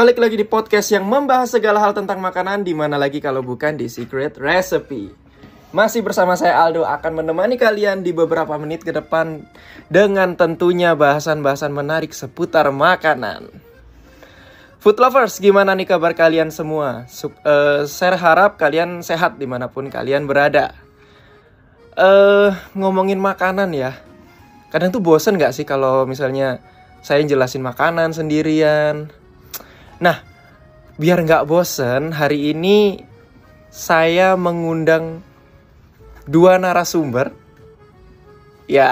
Balik lagi di podcast yang membahas segala hal tentang makanan di mana lagi kalau bukan di Secret Recipe. Masih bersama saya Aldo akan menemani kalian di beberapa menit ke depan dengan tentunya bahasan-bahasan menarik seputar makanan. Food lovers, gimana nih kabar kalian semua? Su- eh, saya harap kalian sehat di mana pun kalian berada. Eh ngomongin makanan ya, kadang tuh bosen gak sih kalau misalnya saya jelasin makanan sendirian. Nah, biar nggak bosen, hari ini saya mengundang dua narasumber. Ya,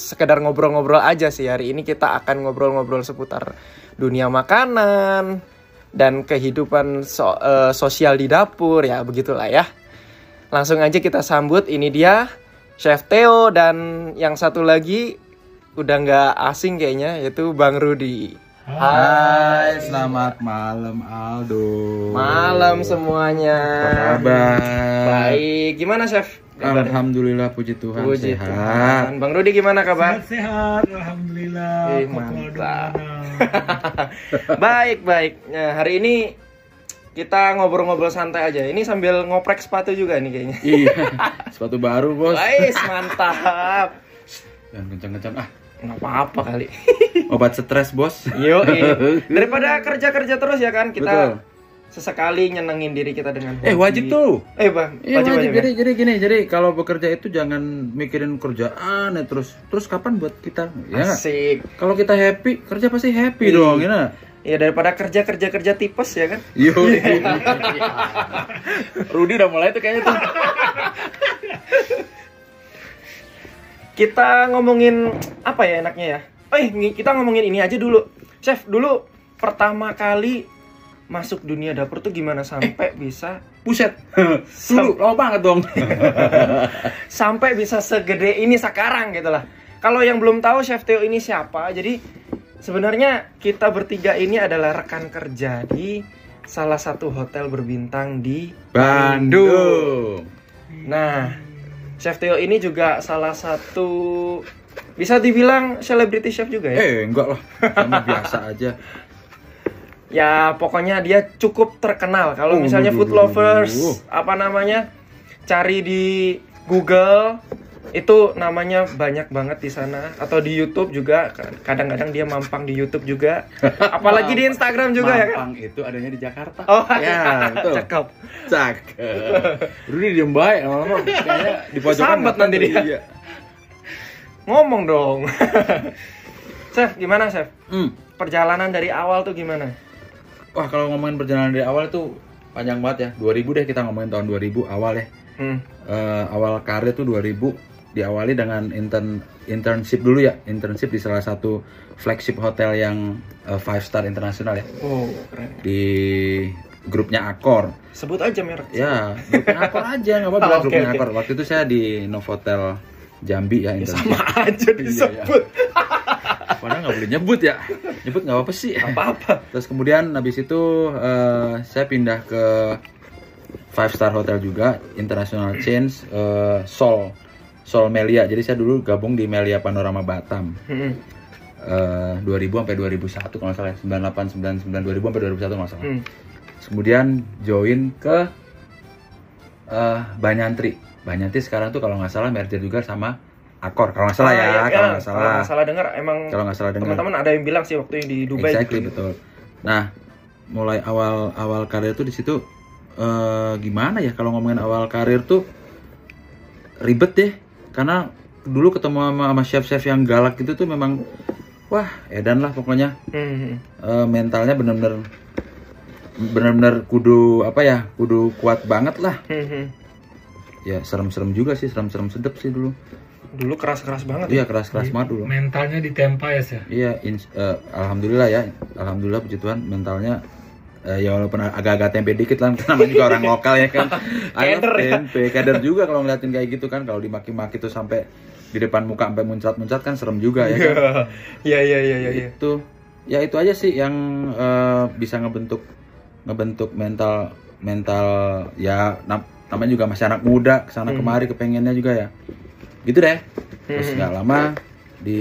sekedar ngobrol-ngobrol aja sih. Hari ini kita akan ngobrol-ngobrol seputar dunia makanan dan kehidupan so- eh, sosial di dapur ya, begitulah ya. Langsung aja kita sambut. Ini dia Chef Theo dan yang satu lagi udah nggak asing kayaknya yaitu Bang Rudi. Hai, selamat malam Aldo. Malam semuanya. Apa kabar? Baik, gimana Chef? Kabar? Alhamdulillah puji Tuhan Puji sehat. Tuhan. Bang Rudi gimana kabar? Sehat, alhamdulillah. Eh, mantap. baik, baik. Nah, hari ini kita ngobrol-ngobrol santai aja. Ini sambil ngoprek sepatu juga nih kayaknya. Iya, sepatu baru bos. Baik, mantap. Jangan kencang-kencang ah. Nggak apa-apa kali. Obat stres bos. Yo, daripada kerja-kerja terus ya kan, kita Betul. sesekali nyenengin diri kita dengan Eh hobi. wajib tuh. Eh, Bang. Iya wajib. wajib, ya? Jadi jadi gini, jadi kalau bekerja itu jangan mikirin kerjaan ya terus. Terus kapan buat kita? Ya? Asik. Kalau kita happy, kerja pasti happy Iya. dong, ya. Ya daripada kerja-kerja-kerja tipes ya kan. Yo. Rudi udah mulai tuh kayaknya tuh. Kita ngomongin apa ya enaknya ya? Eh, kita ngomongin ini aja dulu. Chef, dulu pertama kali masuk dunia dapur tuh gimana sampai bisa Buset. Dulu lama banget dong. sampai bisa segede ini sekarang gitu lah. Kalau yang belum tahu Chef Theo ini siapa, jadi sebenarnya kita bertiga ini adalah rekan kerja di salah satu hotel berbintang di Bandung. Nah, Chef Theo ini juga salah satu bisa dibilang selebriti chef juga ya. Eh, enggak lah. Sama biasa aja. Ya pokoknya dia cukup terkenal. Kalau Oh, misalnya duh, food duh, lovers apa namanya cari di Google itu namanya banyak banget di sana atau di YouTube juga kadang-kadang dia mampang di YouTube juga apalagi di Instagram juga ya kan Mampang itu adanya di Jakarta. oh ya, betul. cakep Cakep. Rudi diem baik lama-lama kayaknya di pojokan. Sambat nanti dia. Iya. ngomong dong chef gimana chef Hmm. perjalanan dari awal tuh gimana Wah, kalau ngomongin perjalanan dari awal itu panjang banget ya. 2000 deh kita ngomongin tahun 2000 awal ya. hmm. Eh, awal karir tuh 2000 diawali dengan intern internship dulu ya. Internship di salah satu flagship hotel yang eh, five star internasional ya. oh keren Di grupnya Accor. sebut aja merek Ya, grupnya Akor aja nggak apa-apa Oh, grupnya oke. Akor. Waktu itu saya di Novotel Jambi ya, Ya, sama aja disebut Padahal nggak boleh nyebut ya. Nyebut nggak apa-apa sih. apa-apa Terus kemudian habis itu eh, saya pindah ke five star hotel juga, international chains eh, Sol Sol Melia. Jadi saya dulu gabung di Melia Panorama Batam. Hmm. Eh, 2000 sampai 2001 kalau salah. 98 99 2000 sampai 2001 kalau salah. Hmm. Kemudian join ke eh Banyantri. Banyantri sekarang tuh kalau nggak salah merger juga sama Akor. Kalau nggak salah ya, Ah, iya, kalau iya. nggak Kalau salah. nggak salah dengar emang Kalau nggak salah dengar. teman-teman ada yang bilang sih waktu yang di Dubai exactly gitu. betul. Nah, mulai awal awal karir tuh di situ eh, gimana ya kalau ngomongin awal karir tuh ribet deh karena dulu ketemu sama, sama chef-chef yang galak gitu tuh memang wah edan lah pokoknya Hmm. Eh, mentalnya bener-bener bener-bener kudu apa ya kudu kuat banget lah Hmm, hmm. ya serem-serem juga sih serem-serem sedep sih dulu Dulu keras-keras banget. iya keras-keras banget dulu Mentalnya ditempa ya, Sir. Iya, eh, alhamdulillah ya, alhamdulillah puji Tuhan mentalnya eh, ya walaupun agak-agak tempe dikit lah, namanya juga orang lokal ya kan. Ya. tempe, kader juga kalau ngeliatin kayak gitu kan, kalau dimaki-maki tuh sampai di depan muka sampai muncrat-muncrat kan serem juga ya kan. Iya iya iya iya. iya. Itu ya itu aja sih yang eh, bisa ngebentuk ngebentuk mental mental ya nam- namanya juga masih anak muda ke sana kemari kepengennya juga ya gitu deh terus nggak lama di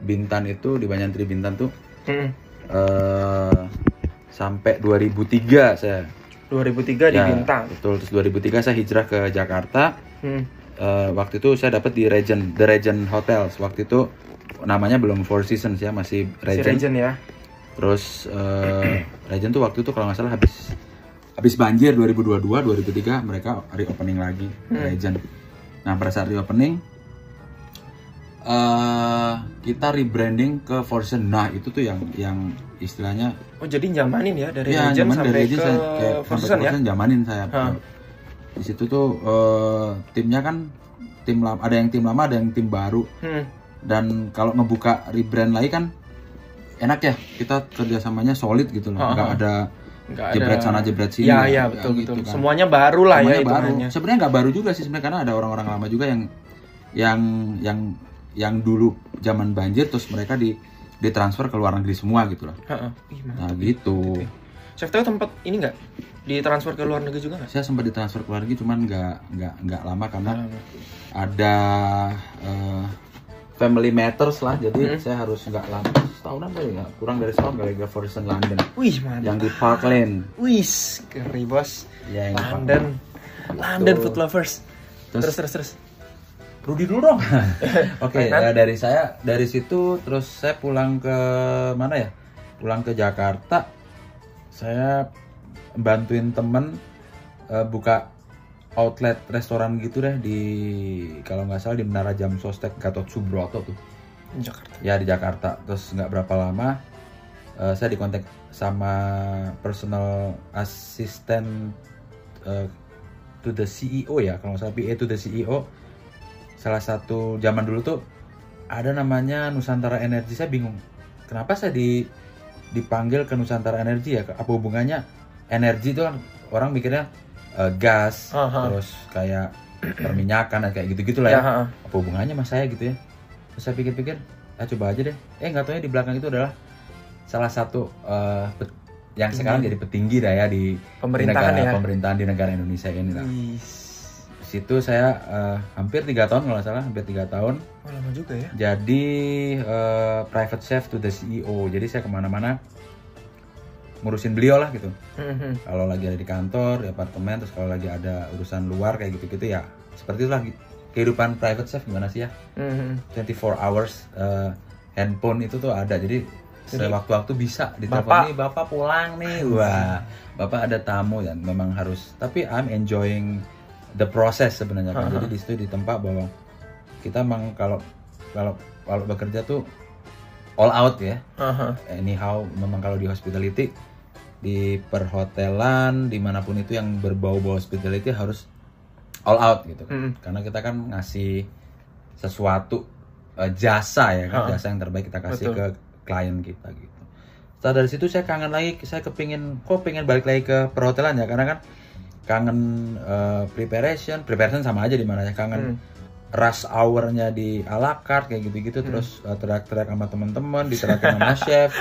Bintan itu di Banyantri Bintan tuh Hmm. eh sampai 2003 saya 2003 di Ya, Bintang. betul. Terus 2003 saya hijrah ke Jakarta. Hmm. Eh, waktu itu saya dapat di Regent The Regent Hotels. Waktu itu namanya belum Four Seasons ya masih Si Regent, Regent ya. terus eh, Regent tuh waktu itu kalau nggak salah habis habis banjir 2022 2003 mereka reopening lagi Regent. Nah pada saat reopening eh kita rebranding ke Seasons nah itu tuh yang yang istilahnya Oh jadi nyamanin ya dari ya, sampai dari Regent ke Four sampai Seasons ya. Jamanin saya Hah. di situ tuh eh, timnya kan tim lama ada yang tim lama ada yang tim baru Hmm. dan kalau ngebuka rebrand lagi kan enak ya kita kerjasamanya solid gitu loh nggak ada ada. jebret sana jebret sini Ya ya betul gitu betul. kan. Semuanya baru lah Semuanya ya baru sebenarnya nggak baru juga sih sebenarnya karena ada orang-orang lama juga yang yang yang yang dulu zaman banjir terus mereka di ditransfer ke luar negeri semua gitu loh Heeh. Nah gitu Chef tahu tempat ini nggak ditransfer ke luar negeri juga nggak? saya sempat ditransfer ke luar negeri cuman nggak nggak nggak lama karena Lama. ada eh, family matters lah jadi Hmm. saya harus nggak lama setahunan kali ya kurang dari setahun kali ke Forest London Wih mantap. yang di Park Lane Wih keri bos. ya yang London. London food lovers. Terus- Terus terus terus. Rudi dulu dong. Oke, Mainan. ya dari saya dari situ terus saya pulang ke mana ya? Pulang ke Jakarta. Saya bantuin temen eh, buka outlet restoran gitu deh di kalau nggak salah di Menara Jam Sostek Gatot Subroto tuh. Jakarta. Ya di Jakarta. Terus nggak berapa lama eh, saya dikontak sama personal assistant eh, to the CEO ya kalau nggak salah PA to the CEO salah satu zaman dulu tuh ada namanya Nusantara Energi saya bingung kenapa saya di dipanggil ke Nusantara Energi ya apa hubungannya energi itu kan orang mikirnya eh, gas Aha. terus kayak perminyakan dan kayak gitu gitulah Ya, ya ha-ha. apa hubungannya mas saya gitu ya terus saya pikir-pikir ah coba aja deh eh nggak taunya di belakang itu adalah salah satu pet- yang sekarang jadi petinggi dah ya di Pemerintahan negara, ya. pemerintahan di negara Indonesia ini lah. Wih. Situ saya eh, hampir tiga tahun kalau salah hampir tiga tahun Oh, lama juga ya. jadi eh, private chef to the CEO jadi saya ke mana-mana ngurusin beliau lah gitu Mhm. kalau lagi ada di kantor di apartemen terus kalau lagi ada urusan luar kayak gitu-gitu ya seperti itulah kehidupan private chef gimana sih ya Mhm. 24 hours eh, handphone itu tuh ada jadi sewaktu-waktu bisa ditelepon nih bapak pulang nih wah bapak ada tamu dan memang harus tapi I'm enjoying the process sebenarnya kan jadi di situ ditempa bahwa kita memang kalau kalau kalau bekerja tuh all out ya Aha. anyhow memang kalau di hospitality di perhotelan di mana pun itu yang berbau-bau hospitality harus all out gitu kan. Mm. karena kita kan ngasih sesuatu eh, jasa ya kan Ha-ha. jasa yang terbaik kita kasih Betul. ke klien kita gitu setelah dari situ saya kangen lagi saya kepingin kok pengen balik lagi ke perhotelan ya karena kan kangen eh, preparation preparation sama aja di mana ya kangen Hmm. rush hour-nya di ala carte kayak gitu-gitu terus eh, teriak-teriak sama teman-teman diterakin sama chef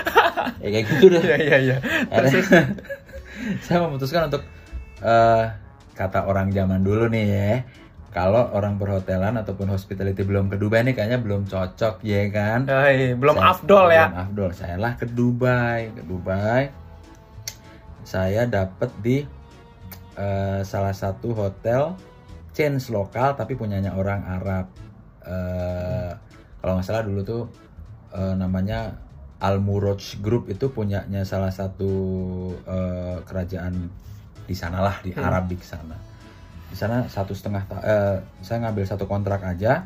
ya kayak gitu deh iya iya. Akhirnya saya memutuskan untuk eh, kata orang zaman dulu nih ya kalau orang perhotelan ataupun hospitality belum ke Dubai nih kayaknya belum cocok ya kan Hai, belum Saya- afdol ya. belum afdol saya lah ke Dubai ke Dubai saya dapat di eh, salah satu hotel chains lokal tapi punyanya orang Arab Eh, kalau nggak salah dulu tuh eh, namanya Al Muroj Group itu punyanya salah satu eh, kerajaan di sana lah di Hmm. Arab di sana di sana satu setengah eh, saya ngambil satu kontrak aja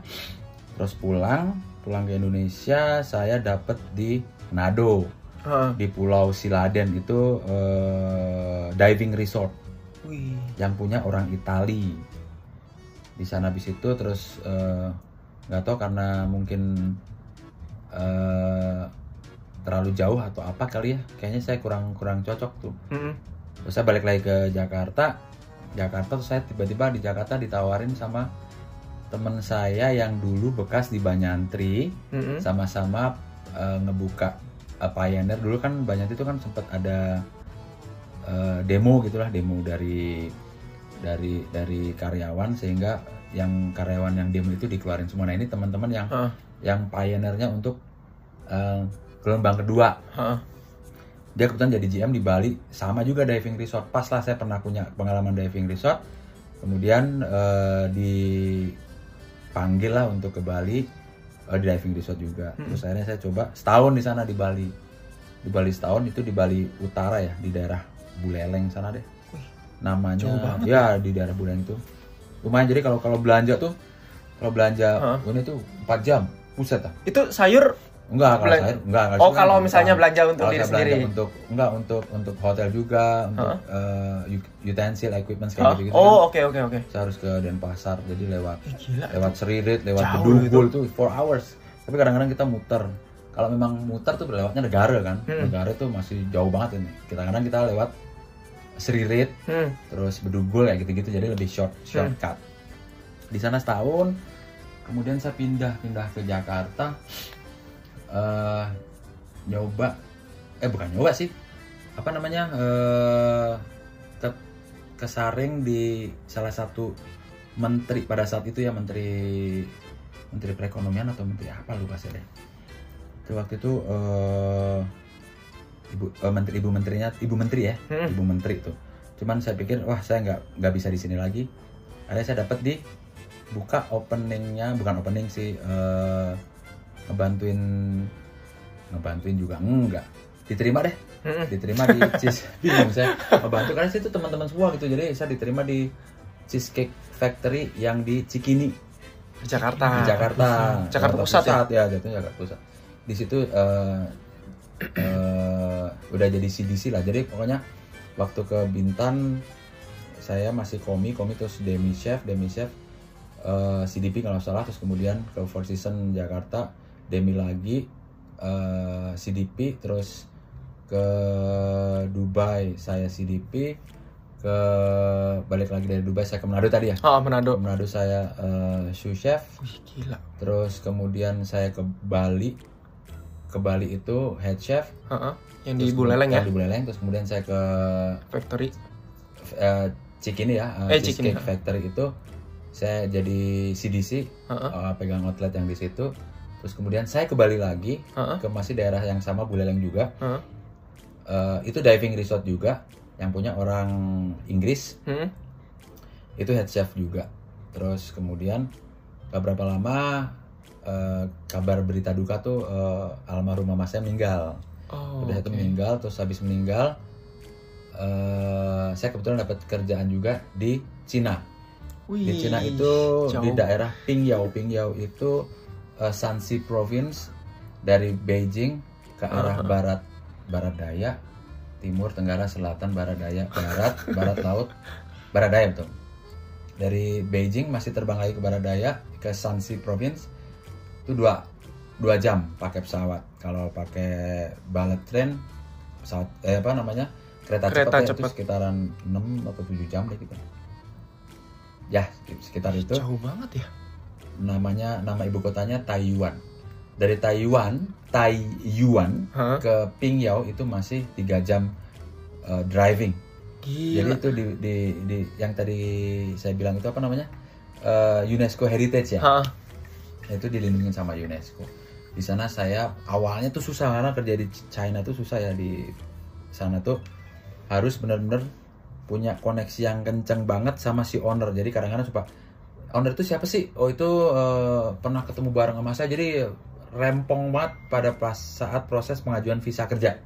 terus pulang pulang ke Indonesia saya dapat di Manado Heeh. di Pulau Siladen itu eh, diving resort Wih. yang punya orang Itali. Di sana habis itu terus eh, nggak tahu karena mungkin eh, terlalu jauh atau apa kali ya. Kayaknya saya kurang kurang cocok tuh. Mhm. terus saya balik lagi ke Jakarta. Jakarta terus saya tiba-tiba di Jakarta ditawarin sama teman saya yang dulu bekas di Banyantri. Sama-sama eh, ngebuka eh, Pioneer. Dulu kan Banyantri itu kan sempat ada eh, demo gitulah demo dari dari dari karyawan sehingga yang karyawan yang demo itu dikeluarin semua. Nah ini teman-teman yang Heeh. yang pioneernya untuk eh, gelombang kedua. Heeh. dia kebetulan jadi GM di Bali. Sama juga diving resort. Pas lah saya pernah punya pengalaman diving resort. Kemudian eh, dipanggil lah untuk ke Bali. Eh, di diving resort juga. Terus akhirnya saya coba setahun di sana di Bali. Di Bali setahun itu di Bali Utara ya di daerah Buleleng sana deh namanya banget ya di daerah Buleleng itu lumayan jadi kalau kalau belanja tuh kalau belanja Hah? ini tuh 4 jam buset ah Itu sayur Enggak, kalau Belan- saya enggak. Oh, saya kalau enggak. misalnya belanja untuk diri sendiri. Untuk enggak untuk untuk hotel juga, untuk eh, u- utensil, equipment kayak Hah? gitu-gitu. Oh, oke oke oke. kan. Saya harus ke Denpasar, jadi lewat Eh, gila. lewat Seririt, lewat Bedugul tuh 4 hours. Tapi kadang-kadang kita muter. Kalau memang muter tuh lewatnya negara kan. Hmm. Negara tuh masih jauh banget ini. Kadang-kadang kita lewat Seririt, Hmm. terus Bedugul kayak gitu-gitu jadi lebih short shortcut. Di sana setahun, kemudian saya pindah pindah ke Jakarta. eh nyoba eh bukan nyoba sih. Apa namanya? eh ke kesaring di salah satu menteri pada saat itu ya menteri menteri perekonomian atau menteri apa lupa saya deh. Itu waktu itu eh ibu eh, menteri ibu menterinya ibu menteri ya Hmm. ibu menteri tuh cuman saya pikir wah saya nggak nggak bisa di sini lagi akhirnya saya dapat di buka openingnya bukan opening sih eh, ngebantuin ngebantuin juga enggak diterima deh Hmm. diterima di cheese bingung saya ngebantu karena situ teman-teman semua gitu jadi saya diterima di cheesecake factory yang di Cikini Di Jakarta. di Jakarta Hmm. Jakarta Pusat ya? ya jatuhnya Jakarta Pusat di situ eh, eh, udah jadi CDC lah jadi pokoknya waktu ke Bintan saya masih komi komi terus demi chef demi chef eh, CDP kalau salah terus kemudian ke Four Seasons Jakarta demi lagi eh, CDP terus ke Dubai saya CDP ke balik lagi dari Dubai saya ke Manado tadi ya Oh, Manado. Manado saya eh, sous chef Wih, gila. terus kemudian saya ke Bali ke Bali itu head chef Heeh. Yang di Buleleng ya, di Buleleng terus kemudian saya ke factory. eh, Cikini ya eh, Eh, Cikini, Cheesecake Factory itu saya jadi CDC Heeh. eh, pegang outlet yang di situ terus kemudian saya ke Bali lagi Heeh. ke masih daerah yang sama Buleleng juga Heeh. Eh, itu diving resort juga yang punya orang Inggris Hmm. itu head chef juga terus kemudian gak berapa lama eh, kabar berita duka tuh eh, almarhum mama saya meninggal Oh, udah itu oke. meninggal terus habis meninggal eh, saya kebetulan dapat kerjaan juga di Cina Wih, di Cina itu di jauh. daerah Pingyao Pingyao itu eh, Shanxi Province dari Beijing ke arah Uh-huh. barat barat daya timur tenggara selatan barat daya barat barat laut barat daya betul dari Beijing masih terbang lagi ke barat daya ke Shanxi Province itu dua dua jam pakai pesawat kalau pakai bullet train pesawat eh apa namanya kereta, Kereta cepat, ya, itu cepat. sekitaran 6 atau 7 jam deh gitu ya sekitar itu Jauh banget ya. namanya nama ibu kotanya Taiyuan dari Taiwan Taiyuan Hah? ke Pingyao itu masih tiga jam uh, driving jadi Gila. itu di, di, di yang tadi saya bilang itu apa namanya Uh, UNESCO Heritage ya Hah? Itu dilindungi sama UNESCO. Di sana saya awalnya tuh susah karena kerja di China tuh susah ya di sana tuh harus benar-benar punya koneksi yang kenceng banget sama si owner. Jadi kadang-kadang suka owner itu siapa sih? Oh itu eh, pernah ketemu bareng sama saya. Jadi rempong banget pada saat proses pengajuan visa kerja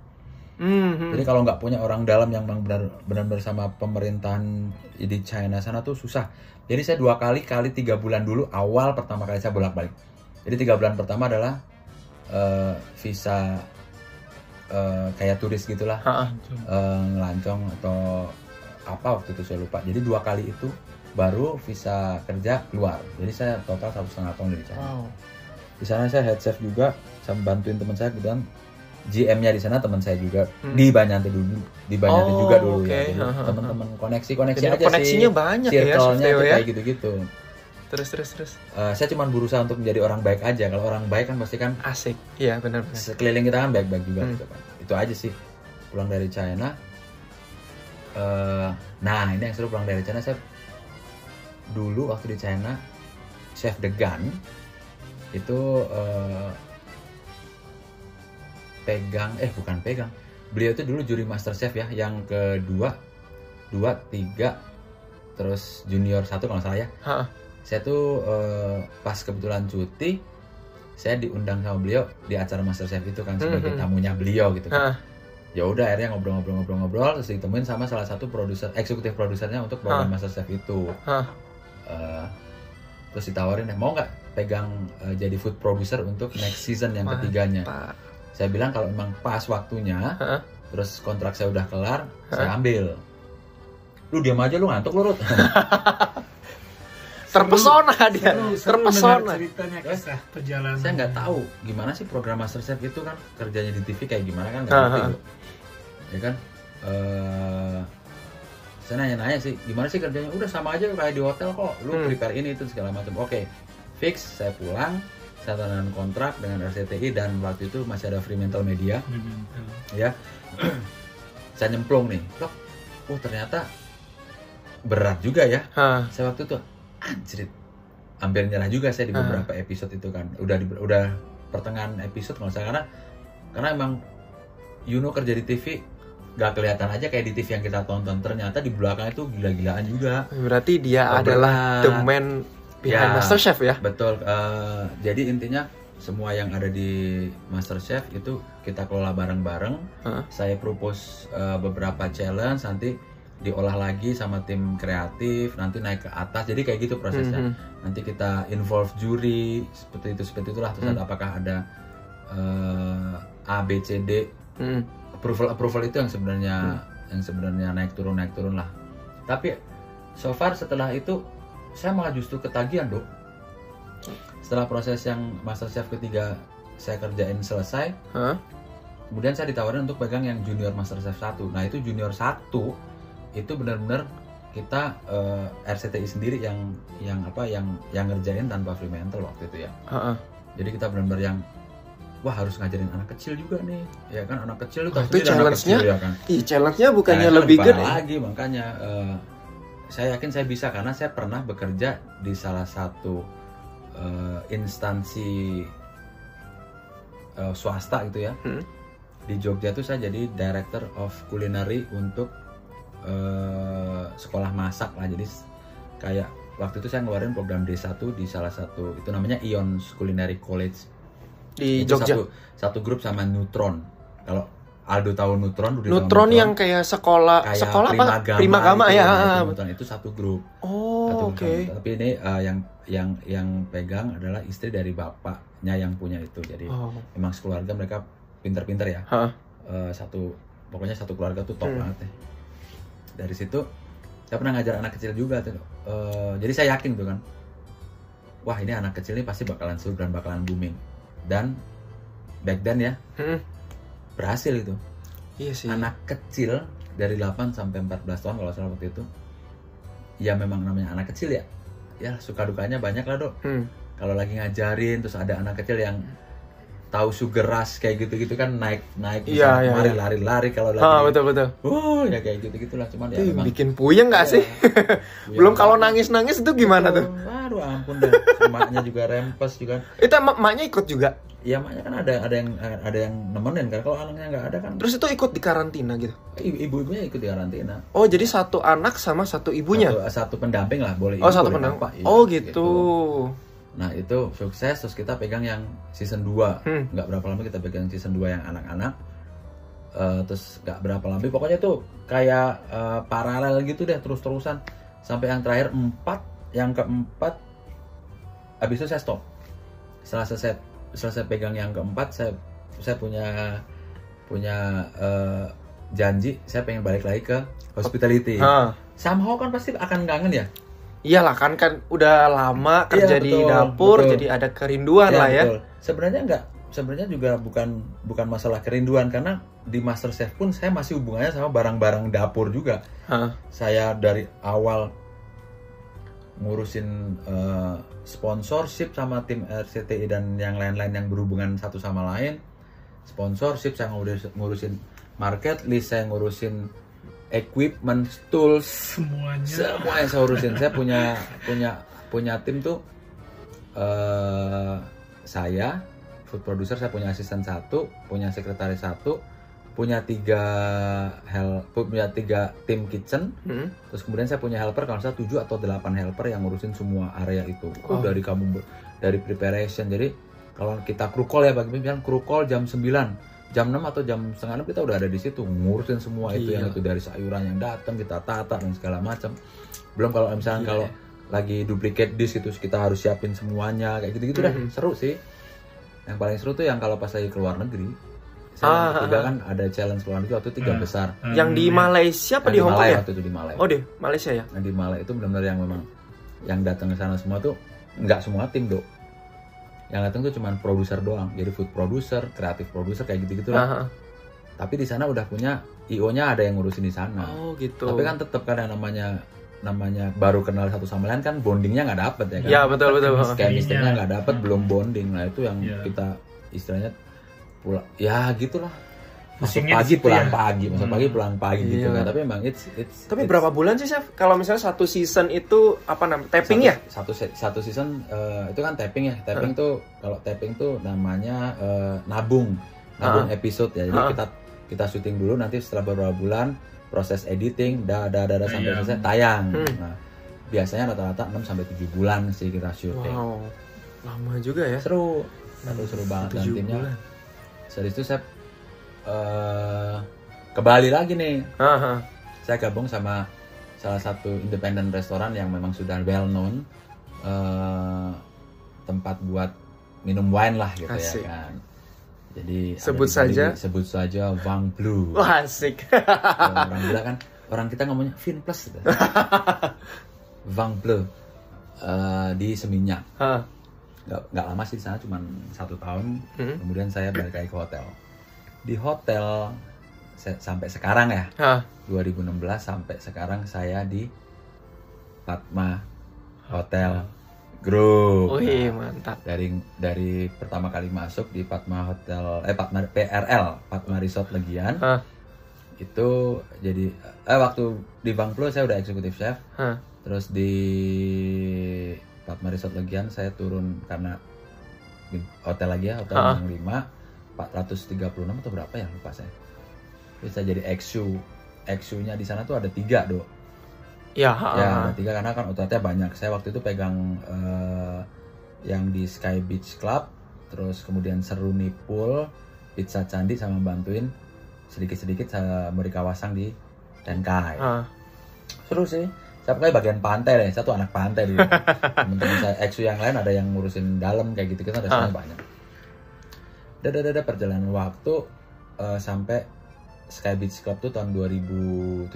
Hmm, jadi kalau nggak punya orang dalam yang memang benar benar sama pemerintahan di China sana tuh susah. Jadi saya dua kali kali tiga bulan dulu awal pertama kali saya bolak balik. Jadi tiga bulan pertama adalah eh, visa eh, kayak turis gitulah, eh, ngelancong atau apa waktu itu saya lupa. Jadi dua kali itu baru visa kerja keluar. Jadi saya total satu setengah tahun di China. Wow. Di sana saya head chef juga, saya bantuin teman saya kemudian GM-nya di sana teman saya juga Hmm. di Banyanti dulu, di Banyanti Oh, juga dulu oke. ya. Teman-teman koneksi koneksi Jadi aja koneksinya sih. banyak ya, ya? kayak gitu-gitu. Terus terus terus. Eh, saya cuma berusaha untuk menjadi orang baik aja. Kalau orang baik kan pasti kan Asik. Iya, benar benar. sekeliling kita kan baik-baik juga Hmm. gitu kan. Itu aja sih. Pulang dari China. eh nah ini yang seru pulang dari China saya dulu waktu di China chef Degan itu eh, pegang eh bukan pegang beliau itu dulu juri master chef ya yang kedua dua tiga terus junior satu kalau salah ya Hah. saya tuh eh, pas kebetulan cuti saya diundang sama beliau di acara master chef itu kan sebagai Mhm. tamunya beliau gitu kan ya udah akhirnya ngobrol-ngobrol-ngobrol-ngobrol terus ditemuin sama salah satu produser eksekutif produsernya untuk program master chef itu Hah. Eh, terus ditawarin mau nggak pegang eh, jadi food producer untuk next season yang Mantap. ketiganya. Saya bilang kalau memang pas waktunya Hah? terus kontrak saya udah kelar saya ambil. Lu diam aja lu ngantuk lu Rut. Terpesona dia. Seru, seru Terpesona. ceritanya kisah perjalanan. saya nggak tahu gimana sih program master chef itu kan kerjanya di TV kayak gimana kan nggak ngerti. ya kan? Eh, saya nanya-nanya sih gimana sih kerjanya? Udah sama aja kayak di hotel kok. Lu Hmm. prepare ini itu segala macam. Oke fix saya pulang saya tanda kontrak dengan RCTI dan waktu itu masih ada Fremantle Media. Hmm, ya. Saya nyemplung nih. Loh oh ternyata berat juga ya. Hah. saya waktu itu anjrit. Hampir nyerah juga saya di beberapa episode itu kan. Udah di, udah pertengahan episode kalau saya karena karena emang Yuno kerja di TV gak kelihatan aja kayak di TV yang kita tonton. Ternyata di belakang itu gila-gilaan juga. Berarti dia Oh, adalah berat. the man behind Ya. Master Chef ya? betul eh, jadi intinya semua yang ada di MasterChef itu kita kelola bareng-bareng Hah? saya propose eh, beberapa challenge nanti diolah lagi sama tim kreatif nanti naik ke atas jadi kayak gitu prosesnya Mhm. nanti kita involve juri seperti itu seperti itulah terus Hmm. ada apakah ada eh, A B C D Hmm. approval approval itu yang sebenarnya yang sebenarnya naik turun naik turun lah tapi so far setelah itu saya malah justru ketagihan dok setelah proses yang master chef ketiga saya kerjain selesai Hah? kemudian saya ditawarin untuk pegang yang junior master chef satu nah itu junior satu itu benar-benar kita eh, RCTI sendiri yang yang apa yang yang ngerjain tanpa Fremantle waktu itu ya Heeh. jadi kita benar-benar yang wah harus ngajarin anak kecil juga nih ya kan anak kecil itu anak challenge-nya kecil ya kan challenge-nya bukannya Nah, lebih itu gede. lagi makanya eh, saya yakin saya bisa karena saya pernah bekerja di salah satu eh, instansi eh, swasta gitu ya Hmm. di Jogja tuh saya jadi director of culinary untuk eh, sekolah masak lah jadi kayak waktu itu saya ngeluarin program D1 di salah satu itu namanya Ions Culinary College Di itu Jogja. satu satu grup sama Neutron kalau Aldo tahu Neutron udah tahu Neutron yang kayak sekolah kayak sekolah apa? Primagama Primagama gitu ya. Ah, itu satu grup Oh, oke. grup. tapi ini eh, yang yang yang pegang adalah istri dari bapaknya yang punya itu jadi Oh. emang sekeluarga mereka pinter-pinter ya Hah. Eh, satu pokoknya satu keluarga tuh top Hmm. banget deh dari situ saya pernah ngajar anak kecil juga tuh Eh, jadi saya yakin tuh kan wah ini anak kecil ini pasti bakalan seru dan bakalan booming dan back then ya Hmm. Berhasil itu Iya sih. anak kecil dari 8 sampai 14 tahun kalau salah waktu itu ya memang namanya anak kecil ya ya suka dukanya banyak lah dok Hmm. kalau lagi ngajarin terus ada anak kecil yang tahu sugar rush kayak gitu-gitu kan naik naik Iya, iya, mari iya. lari-lari kalau lagi Ah, betul betul. oh ya kayak gitu gitulah cuman ya memang bikin puyeng nggak Iya, sih? puyeng Belum kalau banget. nangis-nangis itu gimana tuh? Waduh ampun dah emaknya juga rempes juga Itu emak emaknya ikut juga. ya emaknya kan ada ada yang ada yang nemenin kan kalau anaknya nggak ada kan Terus itu ikut di karantina gitu. ibu ibunya ikut di karantina Oh, jadi satu anak sama satu ibunya. satu, satu pendamping lah boleh oh, ibu, satu bapak, iya, oh, gitu. Nah itu sukses terus kita pegang yang season 2 Hmm. nggak berapa lama kita pegang season 2 yang anak-anak Eh, terus nggak berapa lama pokoknya tuh kayak eh, paralel gitu deh terus-terusan sampai yang terakhir 4 yang keempat habis itu saya stop setelah selesai selesai pegang yang keempat saya saya punya punya eh, janji saya pengen balik lagi ke hospitality Ah. somehow kan pasti akan kangen ya Iyalah kan kan udah lama kerja Iya, di betul, dapur betul. jadi ada kerinduan lah ya. betul. Sebenarnya enggak, sebenarnya juga bukan bukan masalah kerinduan karena di MasterChef pun saya masih hubungannya sama barang-barang dapur juga. Hah. Saya dari awal ngurusin eh, sponsorship sama tim RCTI dan yang lain-lain yang berhubungan satu sama lain. Sponsorship saya ngurus- ngurusin market list, saya ngurusin equipment, tools, semuanya. Semua yang saya urusin. Saya punya punya punya tim tuh eh saya food producer saya punya asisten satu punya sekretaris satu punya tiga hel punya tiga tim kitchen Hmm. terus kemudian saya punya helper kalau saya tujuh atau delapan helper yang ngurusin semua area itu oh, Oh. dari kamu dari preparation jadi kalau kita crew call ya bagi misalnya crew call jam 9 jam 6 atau jam setengah 6 kita udah ada di situ ngurusin semua itu Gila. yang itu dari sayuran yang datang kita tata dan segala macam belum kalau misalnya Gila kalau ya. lagi duplicate disk itu kita harus siapin semuanya kayak gitu-gitu dah Mhm. seru sih yang paling seru tuh yang kalau pas lagi keluar negeri Ah, saya yang ketiga ah, kan ada challenge keluar negeri waktu itu tiga Hmm. besar Yang di Malaysia apa Yang di Hong Kong Malaya ya? waktu itu di Malaya Oh, di Malaysia ya? Nah di Malaya itu benar-benar yang memang yang datang ke sana semua tuh nggak semua tim dok. Yang datang tuh cuman produser doang. Jadi food producer, kreatif producer kayak gitu-gitu lah. Aha. Tapi di sana udah punya IO-nya ada yang ngurusin di sana. Oh, gitu. Tapi kan tetap kan yang namanya namanya baru kenal satu sama lain kan bondingnya nggak dapet ya kan. Ya, betul betul. Kayak mistiknya nggak dapet Hmm. belum bonding. Nah itu yang Iya. kita istilahnya pulang ya gitulah. Masuk pagi pulang ya. pagi, masuk Hmm. pagi pulang pagi gitu Iya. kan. Tapi emang it's it's Tapi it's- berapa bulan sih, Chef? Kalau misalnya satu season itu apa namanya? Tapping satu, ya? satu satu season eh, itu kan tapping ya tapping tuh kalau tapping tuh namanya eh, nabung nabung episode ya jadi Ah. kita kita syuting dulu nanti setelah beberapa bulan proses editing dah dah dah dah sampai Tayang. selesai tayang Hmm. nah biasanya rata-rata 6 sampai 7 bulan sih kita syuting Wow. Lama juga ya. seru seru seru banget dan Tujuh timnya bulan. Series itu saya eh, ke Bali lagi nih Aha. saya gabung sama salah satu independent restoran yang memang sudah well known eh, tempat buat minum wine lah gitu Asik. ya kan jadi Sebut di Bali, saja. sebut saja Wang Blue Wah, asik. Orang bilang kan orang kita ngomongnya Vin Plus gitu. Wang Blue eh, di Seminyak Hah. Nggak nggak lama sih di sana cuma satu tahun Hmm. kemudian saya balik lagi ke hotel di hotel se- sampai sekarang ya Hah. 2016 sampai sekarang saya di Fatma Hotel Group. Wih, Nah, mantap. dari dari pertama kali masuk di Fatma Hotel eh Fatma PRL Fatma Resort Legian Hah. itu jadi eh waktu di Bangplo saya udah eksekutif chef Hah. terus di Fatma Resort Legian saya turun karena di hotel lagi ya hotel Ha. yang 5 436 atau berapa ya lupa saya terus saya jadi XU XU nya di sana tuh ada tiga do Ya, ha. ya ada tiga karena kan outletnya banyak saya waktu itu pegang eh, yang di Sky Beach Club terus kemudian Seruni Pool Pizza Candi sama bantuin sedikit-sedikit saya beri kawasan di Tenkai Ha. seru sih saya pakai bagian pantai deh satu anak pantai dulu teman-teman saya XU yang lain ada yang ngurusin dalam kayak gitu kita restoran banyak dadah dadah perjalanan waktu eh, sampai Sky Beach Club tuh tahun 2017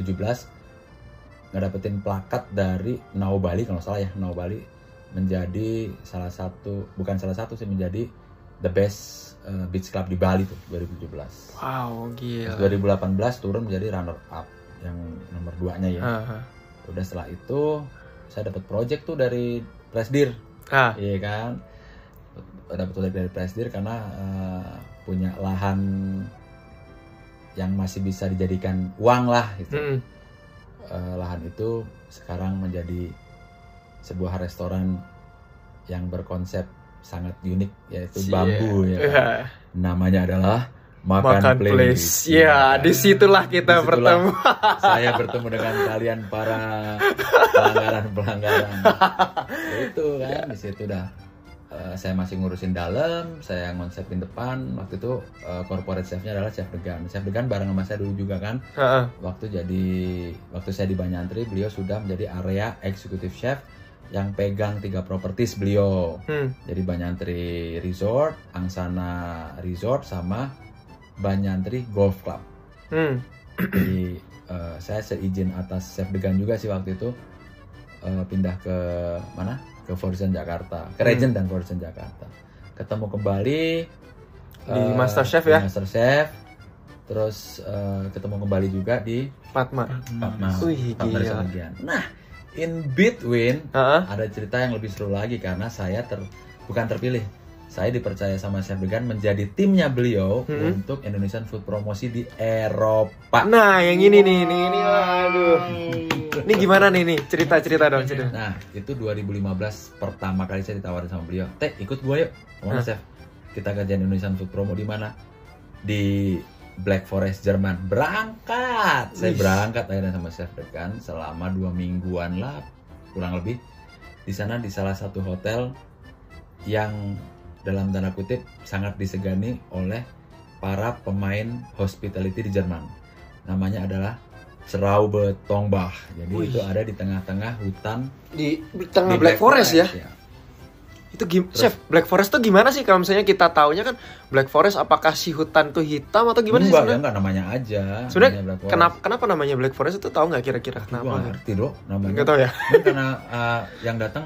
nggak dapetin plakat dari Nau Bali kalau salah ya Nau Bali menjadi salah satu bukan salah satu sih menjadi the best eh, beach club di Bali tuh 2017 Wow, gila. 2018 turun menjadi runner up yang nomor 2 nya ya Ha. ha. Udah setelah itu saya dapat project tuh dari Presdir Ha. iya kan dapat project dari Presdir karena eh, punya lahan yang masih bisa dijadikan uang lah gitu Mm-mm. Eh, lahan itu sekarang menjadi sebuah restoran yang berkonsep sangat unik yaitu Cie. bambu ya kan. Ya. namanya adalah makan, Makan place, place. Ya, kan? di situlah kita Di situlah bertemu. saya bertemu dengan kalian para pelanggaran pelanggaran itu kan di situ dah eh, saya masih ngurusin dalam saya ngonsepin depan waktu itu eh, corporate chefnya adalah chef Degan chef Degan bareng sama saya dulu juga kan Ha. ha. waktu jadi waktu saya di Banyantri beliau sudah menjadi area executive chef yang pegang tiga properties beliau Hmm. jadi Banyantri Resort, Angsana Resort sama Banyantri Golf Club Hmm. jadi eh, saya seizin atas Chef Degan juga sih waktu itu eh, pindah ke mana ke Forzen Jakarta ke Hmm. Regent dan Forzen Jakarta ketemu kembali Di eh, Master Chef ya? Master Chef terus eh, ketemu kembali juga di Fatma. Fatma Wih, Fatma gila. Nah in between Ha. ha. ada cerita yang lebih seru lagi karena saya ter bukan terpilih saya dipercaya sama Chef Degan menjadi timnya beliau Hmm. untuk Indonesian Food Promosi di Eropa Nah, yang ini nih, ini, ini, aduh. Ini gimana nih, nih? Cerita-cerita dong, cerita. Nah, itu 2015 pertama kali saya ditawarin sama beliau. Teh, ikut gua yuk. Hah? Chef? Kita kerjaan Indonesian Food Promo di mana? Di Black Forest Jerman berangkat saya Wih. berangkat akhirnya sama chef degan selama dua mingguan lah kurang lebih di sana di salah satu hotel yang dalam tanda kutip sangat disegani oleh para pemain hospitality di Jerman namanya adalah Schraube Tongbach jadi Wih. itu ada di tengah-tengah hutan Di tengah di Black, Forest, ya. ya. Itu gim Chef, Black Forest tuh gimana sih kalau misalnya kita taunya kan Black Forest apakah si hutan tuh hitam atau gimana sih enggak, sebenarnya? enggak namanya aja Sebenarnya kenapa kenapa namanya Black Forest itu tahu nggak kira-kira kenapa? nggak ngerti dong namanya Enggak tahu ya. Karena uh, yang datang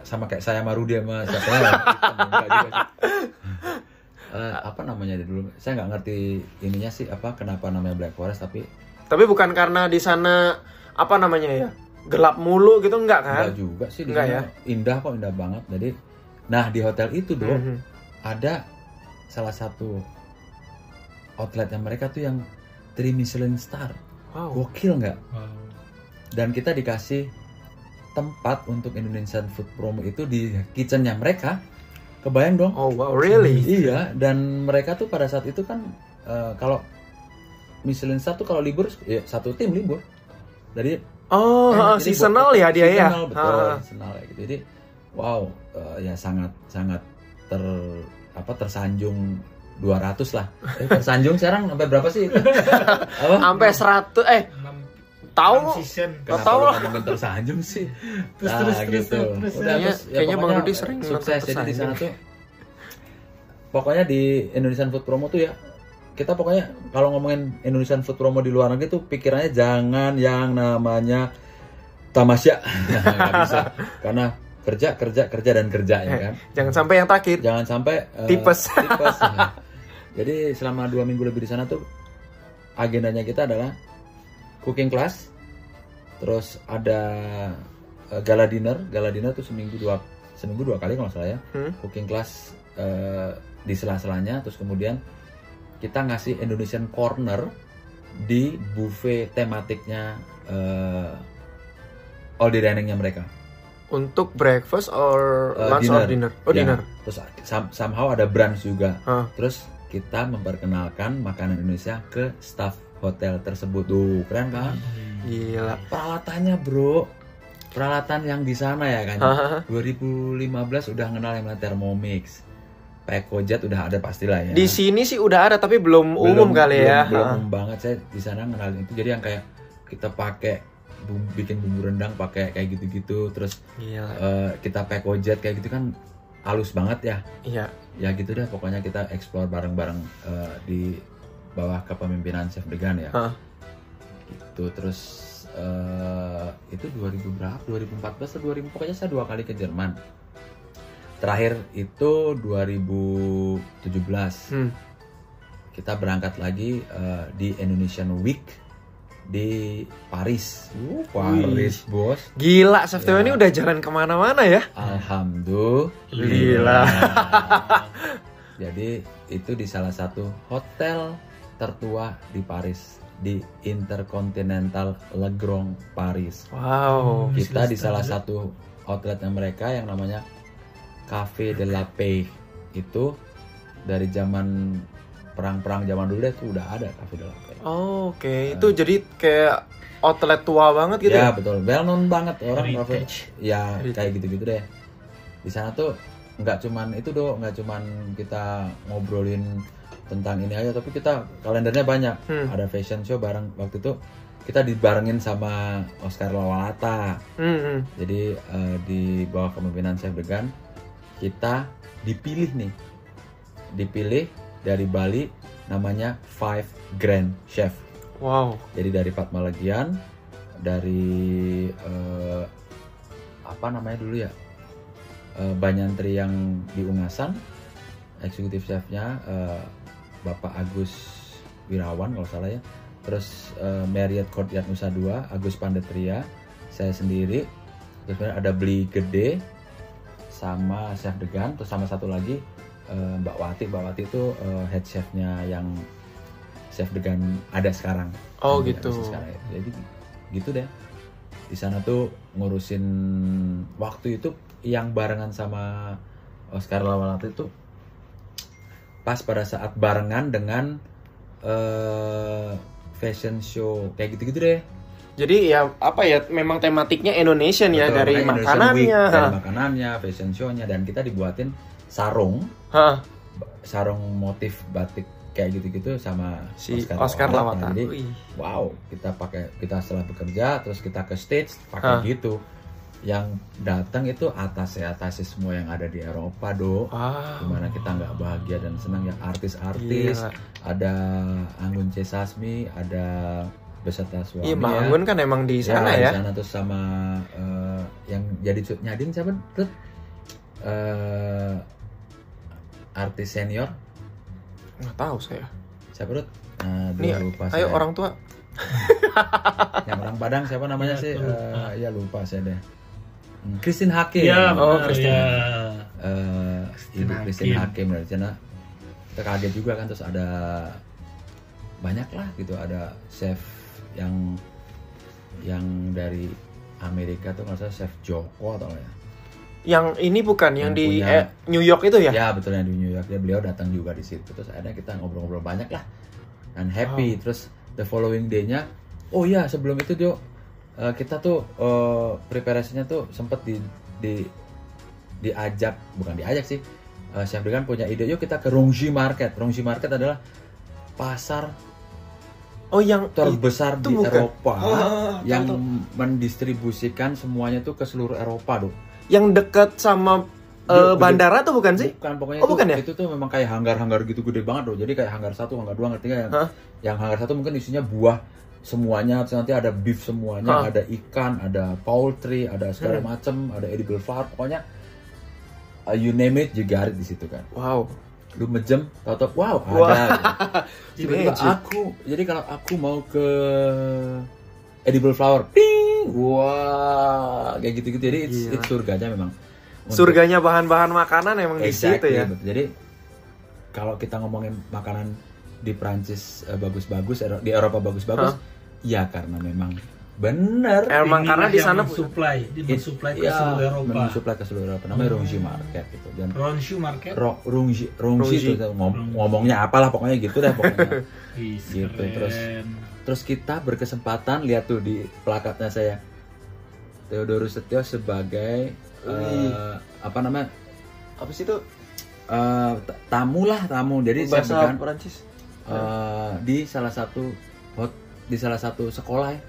sama kayak saya Marudi sama siapa ya, sih. Eh, apa namanya dia dulu saya nggak ngerti ininya sih apa kenapa namanya Black Forest tapi Tapi bukan karena di sana apa namanya ya? Gelap mulu gitu enggak kan? enggak juga sih Enggak ya? indah kok indah banget jadi nah di hotel itu dong Mhm. ada salah satu outletnya mereka tuh yang 3 Michelin star Wow. gokil nggak Wow. dan kita dikasih tempat untuk Indonesian Food Promo itu di kitchennya mereka kebayang dong Oh wow, really? iya dan mereka tuh pada saat itu kan eh, kalau Michelin star tuh kalau libur ya satu tim libur dari Oh, eh, heeh, jadi seasonal buat- ya dia ya. seasonal, betul Heeh. seasonal ya gitu jadi wow eh, ya sangat sangat ter apa tersanjung 200 lah. Eh, tersanjung sekarang sampai berapa sih apa? Sampai 100 eh tahu Kenapa tahu lah. tersanjung sih? Terus, Nah, terus, terus, gitu. terus, Udah, Kayaknya- terus, ya kayaknya Bang Rudi sering sukses jadi di sana tuh. Pokoknya di Indonesian Food Promo tuh ya kita pokoknya kalau ngomongin Indonesian Food Promo di luar negeri tuh pikirannya jangan yang namanya tamasya. Nggak bisa. Karena kerja kerja kerja dan kerja ya kan jangan sampai yang terakhir. jangan sampai eh, Tipes. tipes. Jadi selama dua minggu lebih di sana tuh agendanya kita adalah cooking class, terus ada eh, gala dinner, gala dinner tuh seminggu dua seminggu dua kali kalau salah ya, Hmm. cooking class eh, di sela-selanya, terus kemudian kita ngasih Indonesian corner di buffet tematiknya eh, all day diningnya mereka. Untuk breakfast or Eh, lunch or dinner? Oh, Ya, dinner. Terus some- somehow ada brunch juga. Hah. Terus kita memperkenalkan makanan Indonesia ke staff hotel tersebut. Tuh, keren kan? Gila. Peralatannya, Bro. Peralatan yang di sana ya kan. Hahaha. 2015 udah kenal yang Thermomix. Pekojat udah ada pastilah ya. Di sini sih udah ada tapi belum, Belum- umum kali belum- ya. Belum Hah. umum banget saya di sana kenalin itu. Jadi yang kayak kita pakai bikin bumbu rendang pakai kayak gitu-gitu terus Gila. eh, kita pekojat kayak gitu kan halus banget ya Iya. ya gitu deh pokoknya kita explore bareng-bareng eh, di bawah kepemimpinan Chef Degan ya Hah. gitu terus eh, itu 2000 berapa 2014 atau 2000 pokoknya saya dua kali ke Jerman terakhir itu 2017 Hmm. kita berangkat lagi eh, di Indonesian Week di Paris uh, Paris bos Gila, Chef Teo Ya. ini udah jalan ke mana-mana ya. Alhamdulillah. Jadi itu di salah satu hotel tertua di Paris di Intercontinental Le Grand Paris. Wow. Kita di salah satu outletnya mereka yang namanya Cafe de la Paix itu dari zaman perang-perang zaman dulu deh tuh udah ada Cafe de la Paix. Oh, Oke, itu jadi kayak outlet tua banget gitu ya ya. betul, well known banget orang. Heritage. Ya Heritage. kayak gitu-gitu deh. Di sana tuh nggak cuman itu doh, nggak cuman kita ngobrolin tentang ini aja, tapi kita kalendernya banyak. Hmm. Ada fashion show bareng waktu itu kita dibarengin sama Oscar Lawalata. Hmm, hmm. Jadi eh, di bawah kepemimpinan Chef Degan kita dipilih nih, dipilih dari Bali namanya Five Grand Chef. Wow. Jadi dari Fatma Legian, dari eh, apa namanya dulu ya, eh, Banyantri yang di Ungasan, eksekutif chefnya eh, Bapak Agus Wirawan kalau salah ya, terus eh, Marriott Courtyard Nusa Dua, Agus Pandetria, saya sendiri, terus ada Beli Gede, sama Chef Degan, terus sama satu lagi eh, Mbak Wati, Mbak Wati itu eh, head chefnya yang Chef Degan ada sekarang. Oh Yang gitu. sekarang. Jadi gitu deh. Di sana tuh ngurusin waktu itu yang barengan sama Oscar Lawalata itu pas pada saat barengan dengan eh fashion show kayak gitu-gitu deh. Jadi ya apa ya memang tematiknya Indonesian ya dari makanannya. Week, dari makanannya, fashion show-nya dan kita dibuatin sarung, Hah, sarung motif batik kayak gitu-gitu sama si Oscar, Lawata. Jadi Wih. wow, kita pakai kita setelah bekerja terus kita ke stage pakai Hah. gitu. Yang datang itu atas ya atas semua yang ada di Eropa, Do. Gimana kita nggak bahagia dan senang ya artis-artis, ada Anggun C. Sasmi, ada beserta suami Iya, ya. Anggun kan emang di sana di ya. sana terus sama eh, yang jadi nyadin siapa artis senior Nggak tahu saya. siapa Tut? Nah, Nih, lupa ayo saya. orang tua. yang orang Padang siapa namanya Ya, sih. Eh, ya lupa saya deh Hmm, Christine Hakim Iya, Oh, Christine. ya. Eh, Christine ibu Christine Hakim. Hakim dari sana kita kaget juga kan terus ada banyak lah gitu ada chef yang yang dari Amerika tuh nggak salah chef Joko atau apa ya Yang ini bukan yang, Yang di punya- eh, New York itu ya? Ya betul yang di New York. Ya, beliau datang juga di situ. Terus akhirnya kita ngobrol-ngobrol banyak lah. Dan happy. Terus the following day-nya, oh iya sebelum itu dia eh, kita tuh eh, preparasinya tuh sempet di di diajak bukan diajak sih. Eh, Chef Degan punya ide yuk kita ke Rongji Market. Rongji Market adalah pasar Oh yang terbesar di bukan. Eropa tahu, yang tahu. mendistribusikan semuanya tuh ke seluruh Eropa, Dok. Yang dekat sama Gede- bandara tuh bukan sih? Bukan, pokoknya Oh, itu, bukan ya? itu tuh memang kayak hanggar-hanggar gitu gede banget loh. Jadi kayak hanggar satu, hanggar dua, ngerti nggak? Yang, Hah? yang hanggar satu mungkin isinya buah semuanya, terus nanti ada beef semuanya? Hmm. ada ikan, ada poultry, ada segala macem, ada edible flower, pokoknya uh, you name it, you got it di situ kan. Wow. Lu mejem, tau wow, Wah. ada. gitu. Tiba-tiba aku, jadi kalau aku mau ke edible flower, ping, wah, kayak gitu-gitu. Jadi it's, Gila. it's surganya memang. Untuk- Surganya bahan-bahan makanan emang di situ Exactly, ya. betul. Jadi kalau kita ngomongin makanan di Prancis eh, bagus-bagus, di Eropa bagus-bagus, Hah? ya karena memang bener. Emang karena di sana dia It- mensuplai ke ya, seluruh Eropa. Hmm. mensuplai ke seluruh Eropa. Namanya Rungji Market gitu. Dan Ronshu Market. Ro, Rungji, Rungji Rungji. itu ngom- ngomongnya apalah pokoknya gitu deh pokoknya. Gitu, keren. terus. Terus kita berkesempatan lihat tuh di plakatnya saya Theodorus Setio sebagai eh, apa namanya Apa sih itu? t- tamu lah tamu. Jadi saya Bahasa bukan- Perancis. eh, di salah satu hot- di salah satu sekolah ya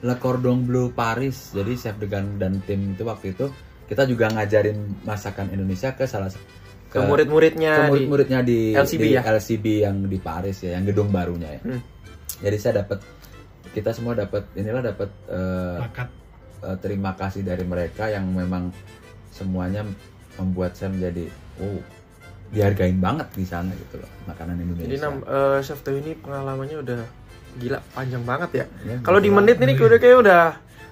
Le Cordon Bleu Paris jadi chef Degan dan tim itu waktu itu kita juga ngajarin masakan Indonesia ke salah sa- Ke murid-muridnya ke di murid-muridnya di LCB di ya? LCB yang di Paris ya yang gedung barunya ya Hmm. Jadi saya dapat kita semua dapat inilah dapat eh, Plakat. eh, terima kasih dari mereka yang memang semuanya membuat saya menjadi oh dihargain banget di sana gitu loh makanan Indonesia Jadi nam, eh, Chef Teo ini pengalamannya udah gila panjang banget ya. Ya, Kalau di menit ini udah kayak udah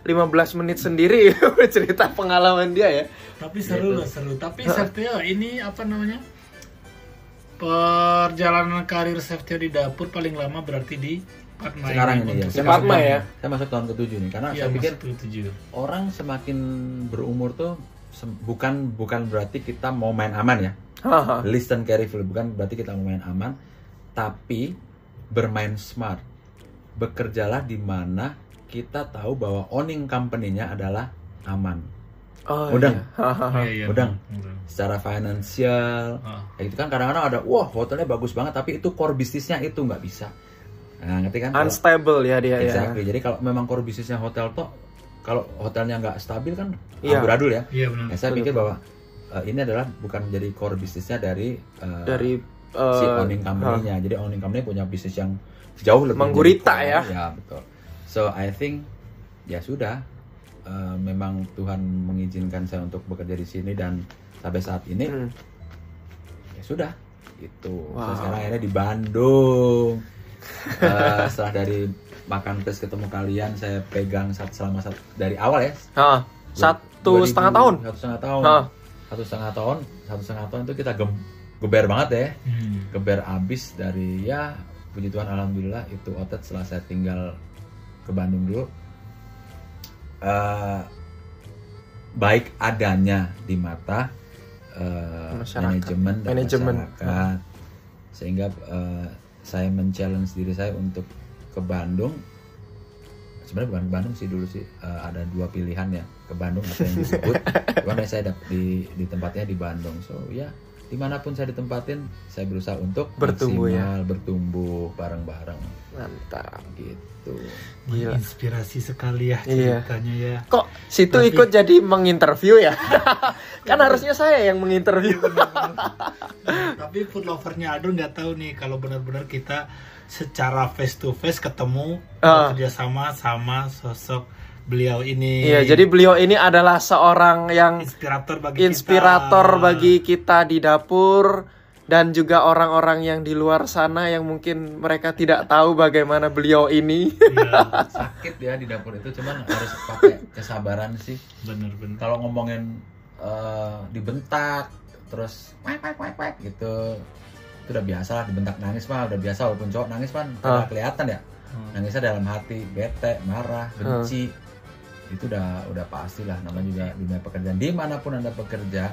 15 menit sendiri cerita pengalaman dia ya. Tapi seru loh, seru. Tapi Chef Teo ini apa namanya? Perjalanan karir Chef Teo di dapur paling lama berarti di Patma sekarang ini ya. Saya masuk, ya? saya masuk tahun ketujuh nih karena Iya, saya pikir orang semakin berumur tuh sem- bukan bukan berarti kita mau main aman ya. Listen carefully bukan berarti kita mau main aman tapi bermain smart. Bekerjalah di mana kita tahu bahwa owning company-nya adalah aman Oh, Udang. iya. Iya, iya, Udang. udang. secara finansial Ah. kayak gitu kan kadang-kadang ada wah hotelnya bagus banget tapi itu core bisnisnya itu nggak bisa nah ngerti kan Kalau- Unstable ya dia ya. Exactly. Jadi kalau memang core bisnisnya hotel toh, kalau hotelnya nggak stabil kan Iya. amburadul ya. Iya benar. Ya, saya Betul. pikir bahwa uh, ini adalah bukan jadi core bisnisnya dari uh, Dari si eh, owning company-nya. Jadi owning company punya bisnis yang jauh lebih Menggurita menjadi ya. Ya betul. So I think ya sudah uh, memang Tuhan mengizinkan saya untuk bekerja di sini dan sampai saat ini hmm. ya sudah gitu. So, Wow. sekarang akhirnya di Bandung. Eh, setelah dari makan tes ketemu kalian, saya pegang sat- selama sat- dari awal ya. Ha, satu 2000 setengah tahun. Satu setengah tahun. Hah. Satu setengah tahun, satu setengah tahun itu kita gem- geber banget ya. Hmm. Geber abis dari ya puji Tuhan alhamdulillah itu otot setelah saya tinggal ke Bandung dulu. Eh, baik adanya di mata Masyarakat. manajemen dan Manajemen. masyarakat sehingga eh, saya men-challenge diri saya untuk ke Bandung sebenarnya bukan ke Bandung sih dulu sih eh, ada dua pilihan ya ke Bandung atau yang disebut cuman saya dap- di di tempatnya di Bandung so ya di mana pun saya ditempatin saya berusaha untuk Bertumbuh ya. bertumbuh bareng-bareng Mantap. gitu Gila. Inspirasi sekali ya Iya. ceritanya ya. Kok situ Tapi- ikut jadi menginterview ya? kan harusnya saya yang menginterview. Tapi food lovernya Aldo nggak tahu nih kalau benar-benar kita secara face to face ketemu Ah. bekerja sama sama sosok beliau ini. Iya, jadi beliau ini adalah seorang yang inspirator bagi inspirator kita. bagi kita di dapur dan juga orang-orang yang di luar sana yang mungkin mereka tidak tahu bagaimana beliau ini. Iya, sakit ya di dapur itu cuman harus pakai kesabaran sih bener-bener. kalau ngomongin eh, dibentak terus wek wek wek wek gitu itu udah biasa lah dibentak nangis mah udah biasa walaupun cowok nangis kan nggak kelihatan ya Hmm. nangisnya dalam hati bete marah benci itu udah udah pasti lah namanya juga dunia pekerjaan di mana pun anda bekerja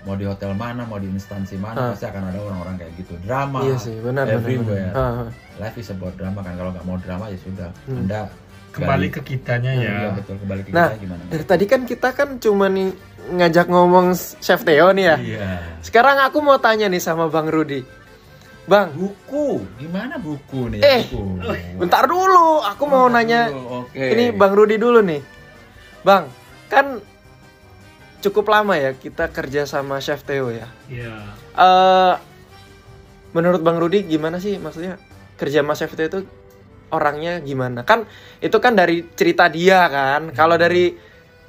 mau di hotel mana mau di instansi mana Ah. pasti akan ada orang-orang kayak gitu drama iya sih, benar benar. everywhere benar. Ah, life is about drama kan kalau nggak mau drama ya sudah Hmm. anda Kembali gali- ke kitanya ya. Iya betul kembali ke Nah, kita gimana dari tadi kan kita kan cuma nih ngajak ngomong Chef Theo nih ya. iya Sekarang aku mau tanya nih sama Bang Rudi. Bang, buku gimana buku nih Eh, buku bentar dulu, aku mau Bentar nanya dulu, oke Ini Bang Rudi dulu nih. Bang, kan cukup lama ya kita kerja sama Chef Theo ya. Iya. eh menurut Bang Rudi gimana sih maksudnya kerja sama Chef Theo itu orangnya gimana? Kan itu kan dari cerita dia kan. Kalau dari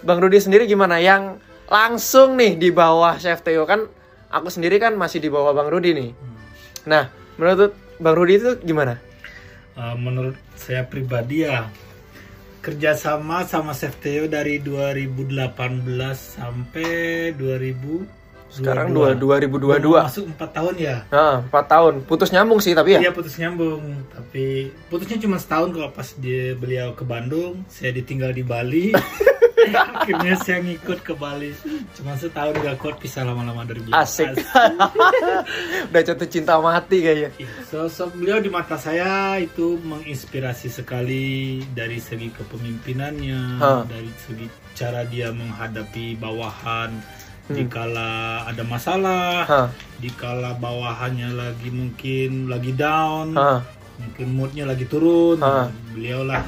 Bang Rudi sendiri gimana? Yang langsung nih di bawah Chef Theo kan aku sendiri kan masih di bawah Bang Rudi nih. Nah, menurut Bang Rudi itu gimana? Uh, menurut saya pribadi ya kerjasama sama Chef Theo dari 2018 sampai 2000 Sekarang dua- 2022. Udah Masuk 4 tahun ya. Nah, 4 tahun. Putus nyambung sih tapi ya. Iya putus nyambung, tapi putusnya cuma setahun kalau pas dia beliau ke Bandung, saya ditinggal di Bali. Akhirnya saya ngikut ke Bali. Cuma setahun gak kuat pisah lama-lama dari beliau. Asik. Udah jatuh cinta mati kayaknya. Sosok beliau di mata saya itu menginspirasi sekali dari segi kepemimpinannya, Hah. dari segi cara dia menghadapi bawahan Hmm. dikala ada masalah, Hah, dikala bawahannya lagi mungkin lagi down, hah, mungkin moodnya lagi turun. Ah. Beliau lah,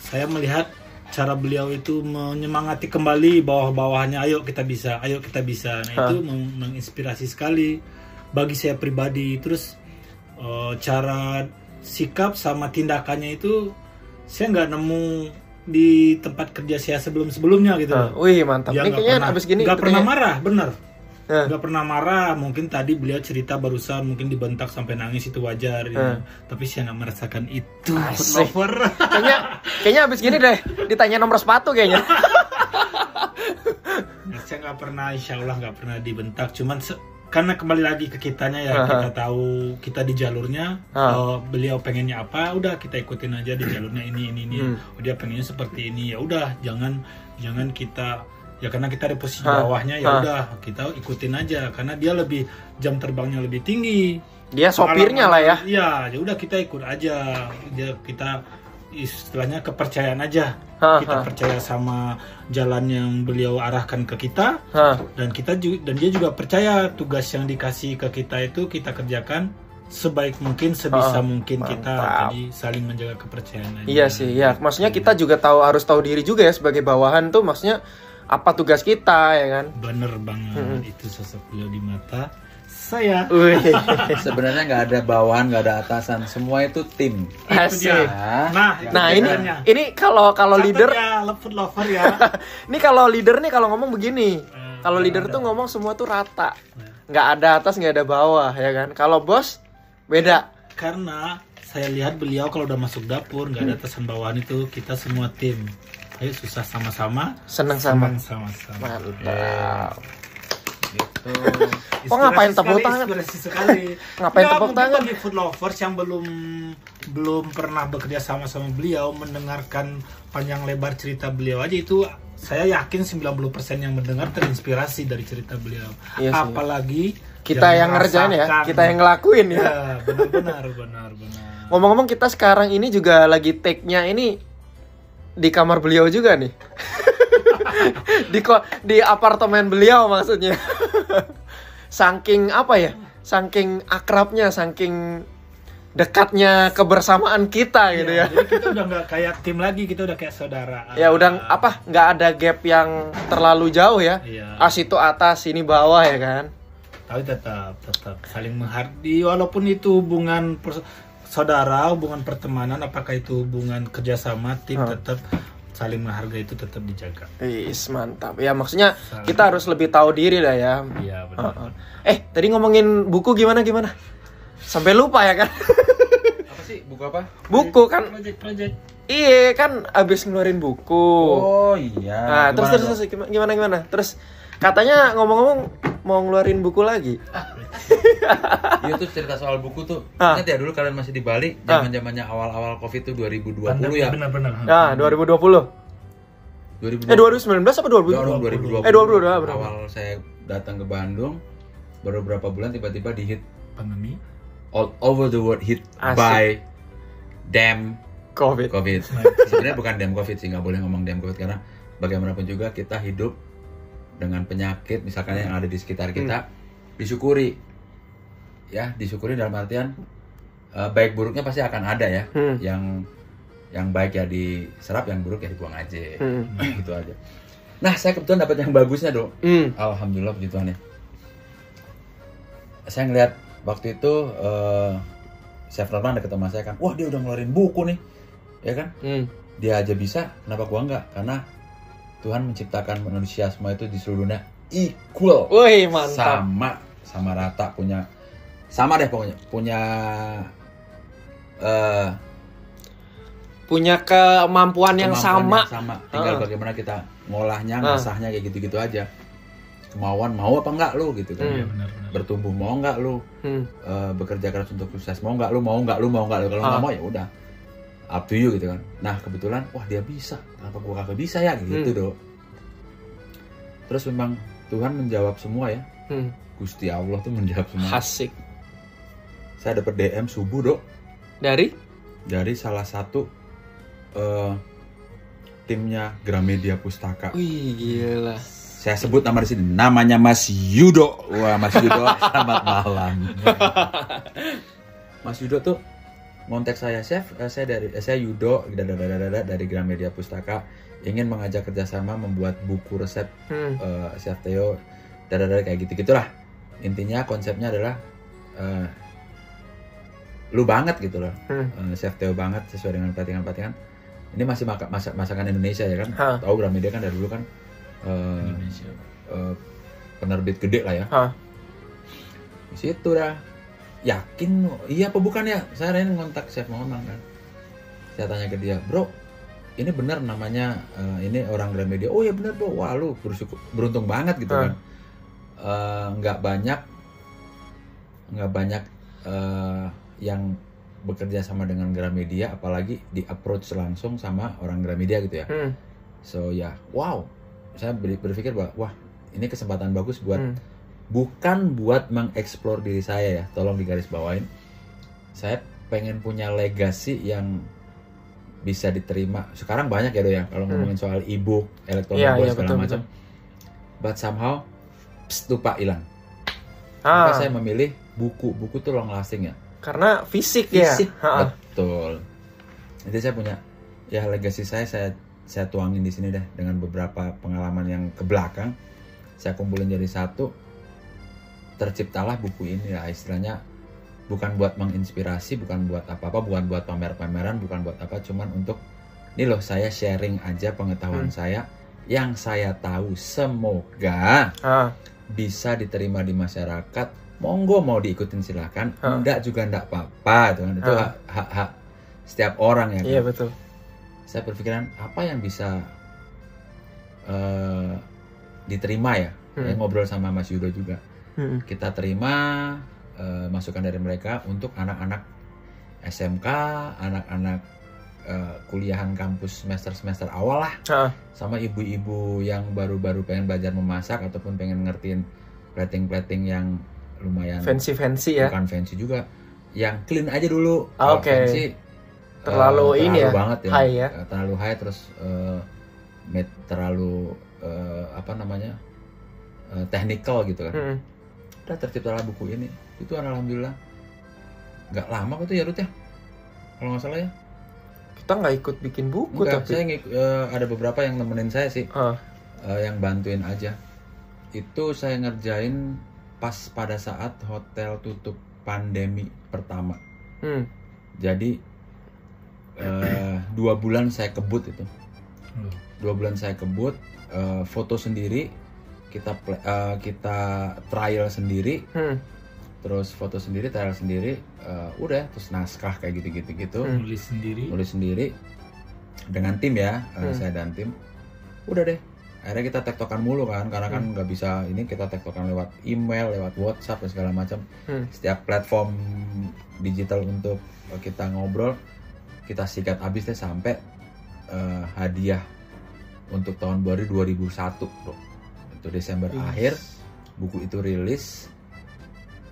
saya melihat cara beliau itu menyemangati kembali bawah-bawahnya. Ayo kita bisa, ayo kita bisa. Nah Ah. itu meng- menginspirasi sekali bagi saya pribadi. Terus eh, cara sikap sama tindakannya itu saya nggak nemu di tempat kerja saya sebelum-sebelumnya gitu. hah. Wih, mantap. Ya, Ini kayaknya pernah, abis gini nggak pernah marah, bener Hah. nggak pernah marah mungkin tadi beliau cerita barusan mungkin dibentak sampai nangis itu wajar ya. Tapi saya nggak merasakan itu lover kayaknya kayaknya abis gini deh ditanya nomor sepatu kayaknya. Nah, saya nggak pernah insya Allah nggak pernah dibentak cuman se- karena kembali lagi ke kitanya ya Aha. kita tahu kita di jalurnya Ah. kalau beliau pengennya apa udah kita ikutin aja di jalurnya ini ini ini Hmm. oh, dia pengennya seperti ini ya udah jangan jangan kita ya karena kita di posisi Ah. bawahnya ya Ah. udah kita ikutin aja karena dia lebih jam terbangnya lebih tinggi Dia sopirnya lah ya. Iya, ya udah kita ikut aja. Dia kita istilahnya kepercayaan aja. Hah, kita hah. percaya sama jalan yang beliau arahkan ke kita Hah. dan kita juga dan dia juga percaya tugas yang dikasih ke kita itu kita kerjakan sebaik mungkin sebisa Ah, mungkin kita mantap. jadi saling menjaga kepercayaan aja. Iya sih, ya. Maksudnya kita juga tahu harus tahu diri juga ya sebagai bawahan tuh maksudnya apa tugas kita ya kan. bener banget Hmm. itu sosok beliau di mata saya sebenarnya nggak ada bawahan nggak ada atasan semua itu tim. Asik. Nah, itu Nah, ini bedanya. ini kalau kalau leader food lover ya. ini kalau leader nih kalau ngomong begini. Eh, Kalau leader ada. tuh ngomong semua tuh rata. nggak ada atas, nggak ada bawah ya kan. Kalau bos beda. karena saya lihat beliau kalau udah masuk dapur nggak ada atasan bawahan itu kita semua tim ayo susah sama-sama Seneng sama. senang sama-sama Mantap. gitu Kok ngapain Inspirasi tepuk sekali, tangan? inspirasi sekali Ngapain Nggak, tepuk tangan? bagi food lovers yang belum belum pernah bekerja sama sama beliau mendengarkan panjang lebar cerita beliau aja itu saya yakin 90% yang mendengar terinspirasi dari cerita beliau Iya sih. apalagi kita yang ngerjain ya, kita yang ngelakuin ya. Ya, benar-benar, benar, benar. Ngomong-ngomong kita sekarang ini juga lagi take-nya ini di kamar beliau juga nih. di ko- di apartemen beliau maksudnya. saking apa ya? Saking akrabnya, saking dekatnya kebersamaan kita gitu ya. Jadi kita udah nggak kayak tim lagi, kita udah kayak saudara. Ya udah apa? nggak ada gap yang terlalu jauh ya. Iya. Ah situ atas, sini bawah ya kan. Tapi tetap, tetap saling menghargai. Walaupun itu hubungan pers- saudara, hubungan pertemanan, apakah itu hubungan kerjasama, tim Hah. tetap saling menghargai itu tetap dijaga. Is mantap. Ya maksudnya kita harus lebih tahu diri lah ya. Iya benar. Heeh. Eh, tadi ngomongin buku gimana gimana? Sampai lupa ya kan? Apa sih buku apa? buku kan Project, project. iya kan abis ngeluarin buku. Oh iya. nah, terus Gimana terus, terus gimana gimana gimana? Terus katanya ngomong-ngomong mau ngeluarin buku lagi. Iya tuh cerita soal buku tuh. Ah. Ingat ya dulu kalian masih di Bali, Ah. zaman zamannya awal-awal Covid tuh 2020 Benar, ya. Benar-benar. Nah, 2020. 2020. Eh 2019 apa 2020? Dong, 2020. Eh 2020 ah, berapa? Awal saya datang ke Bandung baru beberapa bulan tiba-tiba di hit Pandemi. all over the world hit Asik. by damn Covid. covid. Sebenarnya bukan damn covid sih, nggak boleh ngomong damn covid karena bagaimanapun juga kita hidup dengan penyakit misalkan yang ada di sekitar kita disyukuri. Ya disyukuri dalam artian eh, baik buruknya pasti akan ada ya. Hmm. yang yang baik ya diserap yang buruk ya dibuang aja. Hmm. gitu aja. Nah saya kebetulan dapat yang bagusnya dong Hmm. alhamdulillah puji Tuhan ya. Saya ngeliat waktu itu eh Chef Norman deket sama saya kan wah dia udah ngeluarin buku nih. Ya kan? Hmm. dia aja bisa kenapa gua enggak? Karena Tuhan menciptakan manusia semua itu di seluruh dunia equal Wih, mantap. sama sama rata punya sama deh pokoknya punya eh Punya kemampuan yang kemampuan sama. yang sama tinggal Ah. bagaimana kita ngolahnya Ah. ngasahnya kayak gitu-gitu aja kemauan mau apa enggak lu gitu kan Iya benar-benar. bertumbuh mau enggak lu Hmm. eh, bekerja keras untuk sukses mau nggak lu mau nggak lu mau nggak lu kalau nggak mau ya udah up to you gitu kan. Nah kebetulan wah dia bisa. Kenapa gua kagak bisa ya? Gitu Hmm. dong terus memang Tuhan menjawab semua ya. Hmm. Gusti Allah tuh menjawab semua. Asik. saya dapat DM subuh dok. Dari? dari salah satu eh, timnya Gramedia Pustaka. Wih, gila. saya sebut nama di sini. Namanya Mas Yudo. Wah Mas Yudo selamat malam. Mas Yudo tuh ngontek saya chef eh, saya dari eh, saya Yudo dari Gramedia Pustaka ingin mengajak kerjasama membuat buku resep Hmm. eh, chef Theo dadadada kayak gitu gitulah intinya konsepnya adalah eh, lu banget gitu loh Hmm. Eh, chef Theo banget sesuai dengan pelatihan pelatihan ini masih maka, masak masakan Indonesia ya kan Hah. tahu Gramedia kan dari dulu kan eh, Indonesia. eh, penerbit gede lah ya. Hah. Di situ dah. Yakin iya apa bukan ya? Saya Ren ngontak Chef Maunang kan. Saya tanya ke dia, "Bro, ini benar namanya eh, ini orang Gramedia." "Oh ya benar, Bro." Wah, lu bersyukur beruntung banget gitu Ah. kan. Eh, nggak banyak nggak banyak eh, yang bekerja sama dengan Gramedia apalagi di approach langsung sama orang Gramedia gitu ya. Hmm. So ya, wow. Saya ber- berpikir bahwa wah, ini kesempatan bagus buat Hmm. Bukan buat mengeksplor diri saya ya. Tolong digaris bawain. Saya pengen punya legasi yang bisa diterima. Sekarang banyak ya, Do ya, kalau Hmm. ngomongin soal e-book, elektronik Iya, iya, segala betul, macam. But somehow pst, lupa hilang. Ah, Maka saya memilih buku. Buku tuh long lasting ya. karena fisik, ya. Fisik. Betul. Jadi saya punya ya legasi saya saya saya tuangin di sini deh dengan beberapa pengalaman yang ke belakang. Saya kumpulin jadi satu. Terciptalah buku ini lah istilahnya bukan buat menginspirasi, bukan buat apa-apa, bukan buat pamer-pameran, bukan buat apa, cuman untuk ini loh saya sharing aja pengetahuan Hmm. saya yang saya tahu semoga Ah, bisa diterima di masyarakat monggo mau diikutin silakan Hah. enggak juga enggak apa-apa itu kan itu Hah. hak, hak hak setiap orang ya kan? iya betul. saya berpikiran apa yang bisa eh, diterima ya Hmm. Saya ngobrol sama Mas Yudo juga Hmm. kita terima eh, masukan dari mereka untuk anak-anak SMK anak-anak eh, kuliahan kampus semester semester awal lah Ah, sama ibu-ibu yang baru-baru pengen belajar memasak ataupun pengen ngertiin plating-plating yang lumayan fancy fancy ya bukan fancy juga yang clean aja dulu Ah, oke. fancy, Terlalu eh, ini ya, banget ya, high ya. Eh, terlalu high terus met- terlalu eh, apa namanya eh, technical gitu kan Mm. Udah terciptalah buku ini. Itu alhamdulillah. Nggak lama kok tuh ya Ruth ya? Kalau nggak salah ya. Kita nggak ikut bikin buku Enggak, tapi saya ngik- eh, ada beberapa yang nemenin saya sih. Ah, eh, yang bantuin aja. Itu saya ngerjain pas pada saat hotel tutup pandemi pertama. Hmm. jadi eh, dua bulan saya kebut itu. Loh. dua bulan saya kebut eh, foto sendiri kita pla- eh, kita trial sendiri. Hmm. terus foto sendiri trial sendiri eh, udah terus naskah kayak gitu gitu. Gitu Hmm. nulis sendiri. Nulis sendiri. Dengan tim ya eh, Hmm. saya dan tim. Udah deh. Akhirnya kita tektokan mulu kan karena kan nggak bisa ini kita tektokan lewat email lewat WhatsApp dan segala macam. Hmm. setiap platform digital untuk kita ngobrol kita sikat habis deh sampai eh, hadiah untuk tahun baru 2001 bro itu Desember Wih. akhir buku itu rilis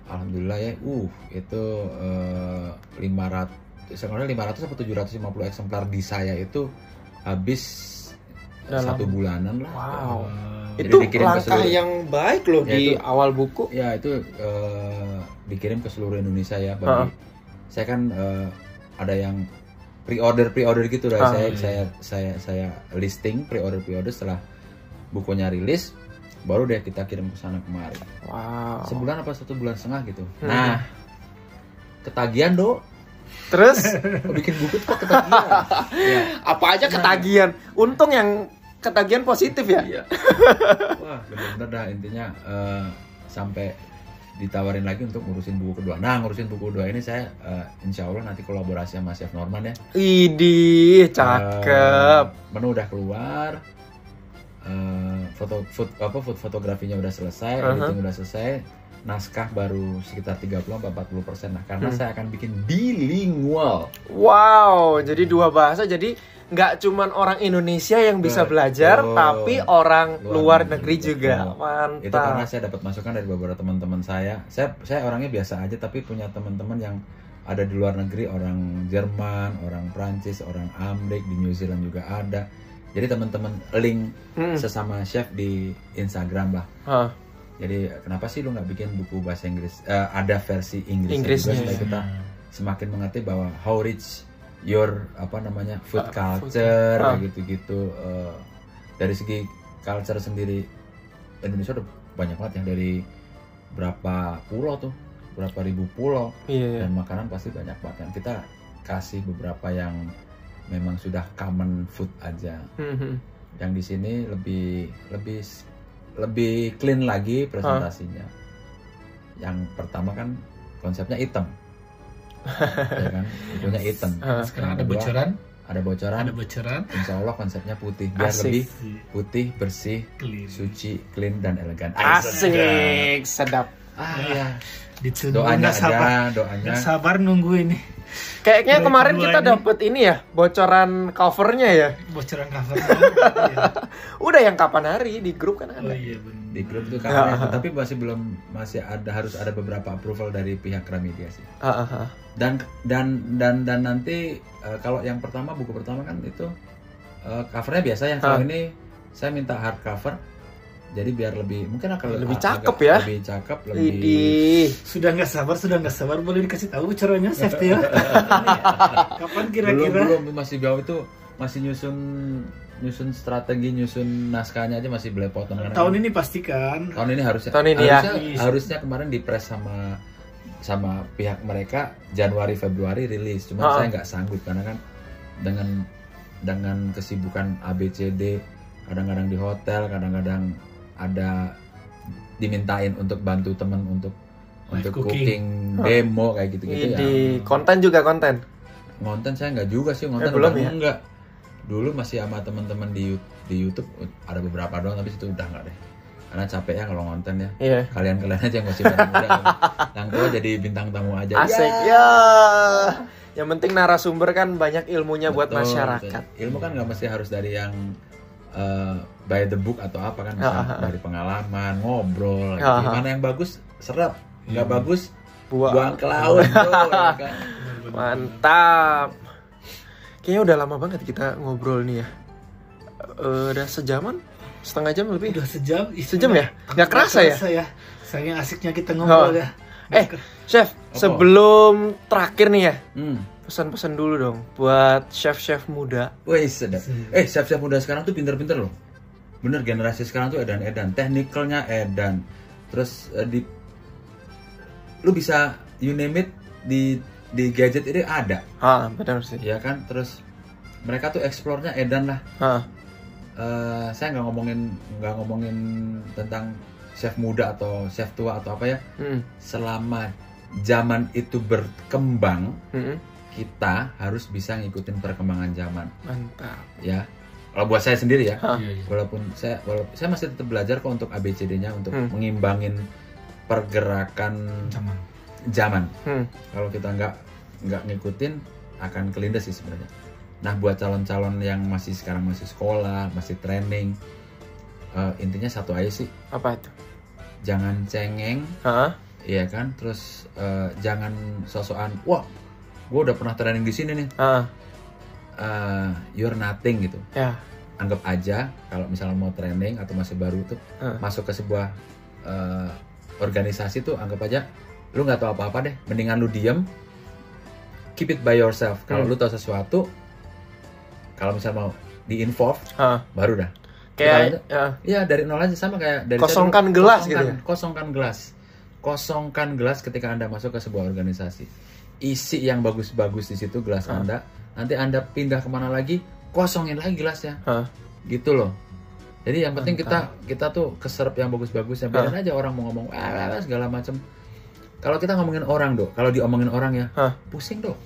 alhamdulillah ya uh itu eh, 500 sebenarnya 500 atau 750 eksemplar di saya itu habis Dalam- satu bulanan lah Wow. Jadi itu dikirim ke langkah seluruh- yang baik loh Ya, di itu- awal buku ya itu eh, dikirim ke seluruh Indonesia ya bagi Ha. saya kan eh, ada yang pre-order pre-order gitu lah Ah, saya iya. saya saya saya listing pre-order pre-order setelah bukunya rilis baru deh kita kirim ke sana kemari wow sebulan apa satu bulan setengah gitu Hmm. nah ketagihan do terus bikin buku kok ketagihan ya apa aja ketagihan untung yang ketagihan positif ya Iya. Wah, bener-bener dah intinya eh, sampai ditawarin lagi untuk ngurusin buku kedua. Nah, ngurusin buku kedua ini saya eh, insya Allah nanti kolaborasi sama Chef Norman ya. Idih, cakep. Eh, menu udah keluar. eh, foto foto apa foto fotografinya udah selesai, Aha. editing udah selesai. Naskah baru sekitar 30 40 persen. Nah, karena Hmm. saya akan bikin bilingual. Wow, jadi dua bahasa. Jadi nggak cuman orang Indonesia yang bisa Betul. belajar, tapi orang Luar luar negeri, negeri juga. betul. Itu karena Mantap. saya dapat masukan dari beberapa teman-teman saya. Saya saya orangnya biasa aja tapi punya teman-teman yang ada di luar negeri, orang Jerman, orang Prancis, orang Amerika, di New Zealand juga ada. Jadi teman-teman link Hmm. sesama chef di Instagram lah. Hah, Jadi kenapa sih lu nggak bikin buku bahasa Inggris? Eh, ada versi Inggrisnya Inggrisnya, juga supaya ya. kita semakin mengerti bahwa how rich your apa namanya food Uh, culture Ah. kayak gitu-gitu Eh, dari segi culture sendiri Indonesia udah banyak banget ya dari berapa pulau tuh berapa ribu pulau Iya. dan makanan pasti banyak banget kan kita kasih beberapa yang memang sudah common food aja Hmm, hmm. yang di sini lebih lebih lebih clean lagi presentasinya. Yang pertama kan konsepnya hitam, ya kan, bukunya hitam. Ah. sekarang ada bocoran Ada bocoran. ada bocoran Insya Allah konsepnya putih, biar Asik. lebih putih, bersih, clean suci, clean dan elegan. Asik, sedap. Ah ya, ditunggu doanya nggak sabar aja, doanya. nggak sabar nunggu ini Kayaknya Dari kemarin kita dapet ini ya, bocoran covernya ya. bocoran cover Iya. Udah yang kapan hari di grup kan oh ada. iya benar di grup itu Ah. kan, tapi masih belum masih ada harus ada beberapa approval dari pihak Gramedia sih. Ah, ah, ah. dan dan dan dan nanti eh, kalau yang pertama buku pertama kan itu eh, covernya biasa yang kalau ini saya minta hard cover jadi biar lebih mungkin akan Lebih agak cakep ya. lebih cakep lebih Widih. sudah nggak sabar sudah nggak sabar boleh dikasih tahu bocorannya safety ya kapan belum kira-kira belum masih jauh itu masih nyusun nyusun strategi nyusun naskahnya aja masih belepotan Karena tahun kan ini pastikan tahun ini harusnya Tahun ini ya. harusnya, harusnya kemarin di press sama sama pihak mereka Januari Februari rilis cuma Ah. saya nggak sanggup karena kan dengan dengan kesibukan ABCD kadang-kadang di hotel kadang-kadang ada dimintain untuk bantu teman untuk Live untuk cooking. cooking, demo kayak gitu-gitu ya Widih, konten juga konten. ngonten saya nggak juga sih ngonten Eh, belum ya? enggak dulu masih sama teman-teman di di YouTube ada beberapa doang tapi itu udah nggak deh karena capek ya kalau ngonten ya Iya. kalian kalian aja yang muda yang tua jadi bintang tamu aja Asik ya. Yang penting narasumber kan banyak ilmunya buat Betul, masyarakat. betul. ilmu kan nggak mesti harus dari yang eh, by the book atau apa kan bisa Ah, ah, ah. dari pengalaman ngobrol gitu. Ah, ah. mana yang bagus serap nggak bagus Buang. buang ke laut bro, ya kan? Mantap. Kayaknya udah lama banget kita ngobrol nih ya. Eh, udah sejaman? Setengah jam lebih? Udah sejam. ih, Sejam ya? Nggak kerasa ya? ya? Saking asiknya kita ngobrol Oh. ya. Eh, Chef, sebelum terakhir nih ya, hmm. Pesan-pesan dulu dong buat chef-chef muda. Wih sedap. Eh siap-siap muda sekarang tuh pinter-pinter loh. Bener generasi sekarang tuh edan-edan. Technicalnya edan. Terus eh, di lu bisa you name it di di gadget ini ada, Ah, benar sih. ya kan? Terus mereka tuh explore-nya edan lah. Ah, Eh, saya nggak ngomongin nggak ngomongin tentang chef muda atau chef tua atau apa ya. mm, Selama zaman itu berkembang, mm, kita harus bisa ngikutin perkembangan zaman, mantap. ya. Kalau buat saya sendiri ya, Ah, Iya, iya. walaupun saya walaupun saya masih tetap belajar kok untuk ABCD-nya untuk Hmm. mengimbangin pergerakan Zaman. zaman. hmm, Kalau kita nggak nggak ngikutin akan kelindes sih sebenarnya. Nah buat calon-calon yang masih sekarang masih sekolah, masih training, eh, intinya satu aja sih, apa itu? jangan cengeng, Ah, iya kan? Terus eh, jangan sosokan, wah, gue udah pernah training di sini nih, ah, Eh, you're nothing gitu. ya. Anggap aja kalau misalnya mau training atau masih baru tuh Ah. masuk ke sebuah eh, organisasi tuh anggap aja lu nggak tahu apa-apa deh mendingan lu diem keep it by yourself kalau Hmm. lu tahu sesuatu kalau misalnya mau di involve Ah, baru dah kayak Kita- ya, Iya dari nol aja sama kayak dari saya Kosongkan dulu. gelas kosongkan, gitu ya? kosongkan gelas kosongkan gelas ketika anda masuk ke sebuah organisasi isi yang bagus-bagus di situ gelas Ah. anda nanti anda pindah ke mana lagi kosongin lagi gelasnya ah, gitu loh jadi yang penting kita kita tuh keserap yang bagus-bagus ya biarin aja orang mau ngomong "Ah, segala macem kalau kita ngomongin orang dok kalau diomongin orang ya ah. pusing dok